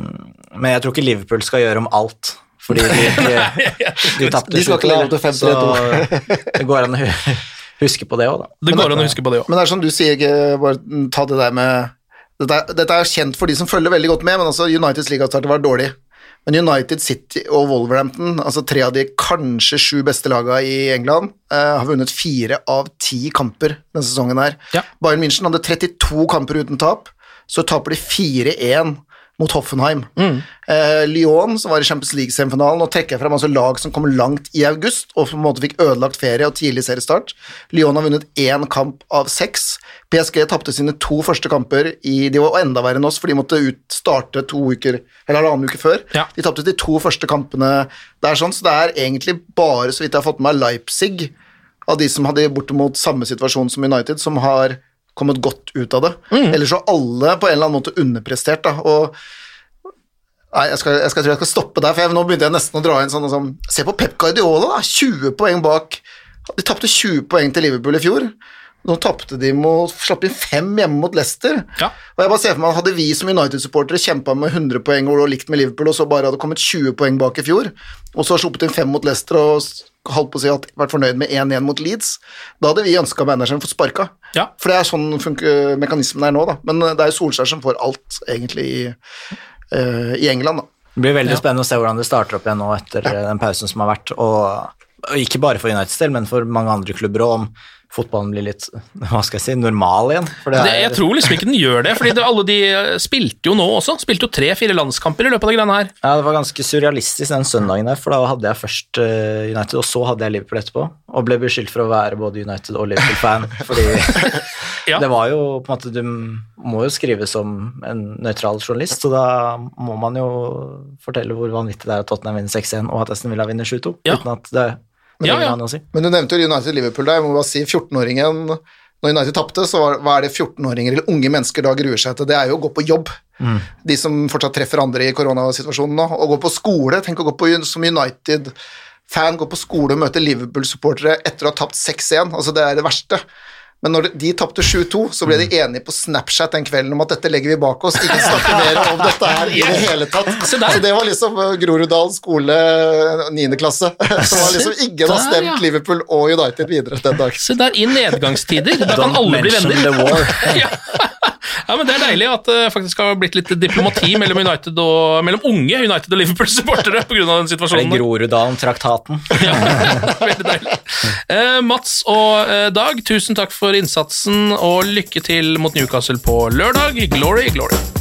men jeg tror ikke Liverpool skal gjøre om alt, fordi de, de, de tapte De skal ikke leve opp til 5-3-2. så det går an å huske på det òg, da. Det går an å huske på det òg. Men det er som du sier, ikke bare ta det der med dette er, dette er kjent for de som følger veldig godt med, men altså Uniteds ligastart var dårlig. Men United City og Wolverhampton, altså tre av de kanskje sju beste lagene i England, uh, har vunnet fire av ti kamper denne sesongen her. Ja. Bayern München hadde 32 kamper uten tap, så taper de 4-1 mot Hoffenheim. Eh, Lyon, som var i Champions League-semifinalen, og trekker fram altså lag som kom langt i august, og på en måte fikk ødelagt ferie og tidlig seriestart. Lyon har vunnet én kamp av seks. PSG tapte sine to første kamper i De var enda verre enn oss, for de måtte ut, starte to uker, eller halvannen uke før. Ja. De tapte de to første kampene der, sånn, så det er egentlig bare, så vidt jeg har fått med meg, Leipzig av de som hadde bortimot samme situasjon som United, som har kommet godt ut av det. Ellers har alle på en eller annen måte underprestert, da, og Nei, jeg, skal, jeg, skal, tror jeg skal stoppe der, for jeg, nå begynte jeg nesten å dra inn sånn, sånn Se på Pep Guardiola, da! 20 poeng bak. De tapte 20 poeng til Liverpool i fjor. Nå tapte de mot Slapp inn fem hjemme mot Leicester. Ja. Og jeg bare ser for meg, Hadde vi som United-supportere kjempa med 100 poeng og likt med Liverpool, og så bare hadde kommet 20 poeng bak i fjor, og så sluppet inn fem mot Leicester og holdt på å si at vært fornøyd med 1-1 mot Leeds, da hadde vi ønska manageren fått sparka. Ja. For det er sånn funker mekanismen er nå, da. Men eh, det er jo Solskjær som får alt, egentlig, i, uh, i England, da. Det blir veldig spennende å se hvordan det starter opp igjen nå etter ja. den pausen som har vært. Og, og ikke bare for Uniteds del, men for mange andre klubber òg, om fotballen blir litt hva skal jeg si, normal igjen. Det Det, er, jeg tror liksom ikke den gjør det, fordi det, alle de eh, spilte jo nå også. Spilte jo tre-fire landskamper i løpet av de greiene her. ja, det var ganske surrealistisk den søndagen der, for da hadde jeg først eh, United, og så hadde jeg Liverpool etterpå. Og ble beskyldt for å være både United og Liverpool-fan, fordi Ja. det var jo på en måte Du må jo skrive som en nøytral journalist, så da må man jo fortelle hvor vanvittig det er at Tottenham vinner 6-1, og at Aston Villa vinner 7-2, Ja. uten at det det Ja, ja. si. Men du nevnte jo United-Liverpool der. Jeg må bare si 14-åringen Når United tapte, så var, hva er det 14-åringer eller unge mennesker da gruer seg til? Det er jo å gå på jobb. De som fortsatt treffer andre i koronasituasjonen nå. Å gå på skole. Tenk å gå på som United-fan, gå på skole og møte Liverpool-supportere etter å ha tapt 6-1. Altså, det er det verste. Men når de, tapte 7-2, så ble de enige på Snapchat den kvelden om at dette legger vi bak oss, ikke snakke mer om dette her i det hele tatt. Så det var liksom uh, Groruddalen skole, 9. klasse. Så var liksom ingen har stemt ja. Liverpool og United videre den dag. Se der, i nedgangstider, da kan alle bli venner. the war. ja. Ja, men Det er deilig at det faktisk har blitt litt diplomati mellom, United og, mellom unge United og Liverpool-supportere pga. den situasjonen. Groruddalen-traktaten? Veldig deilig. Eh, Mats og eh, Dag, tusen takk for innsatsen, og lykke til mot Newcastle på lørdag. Glory, glory.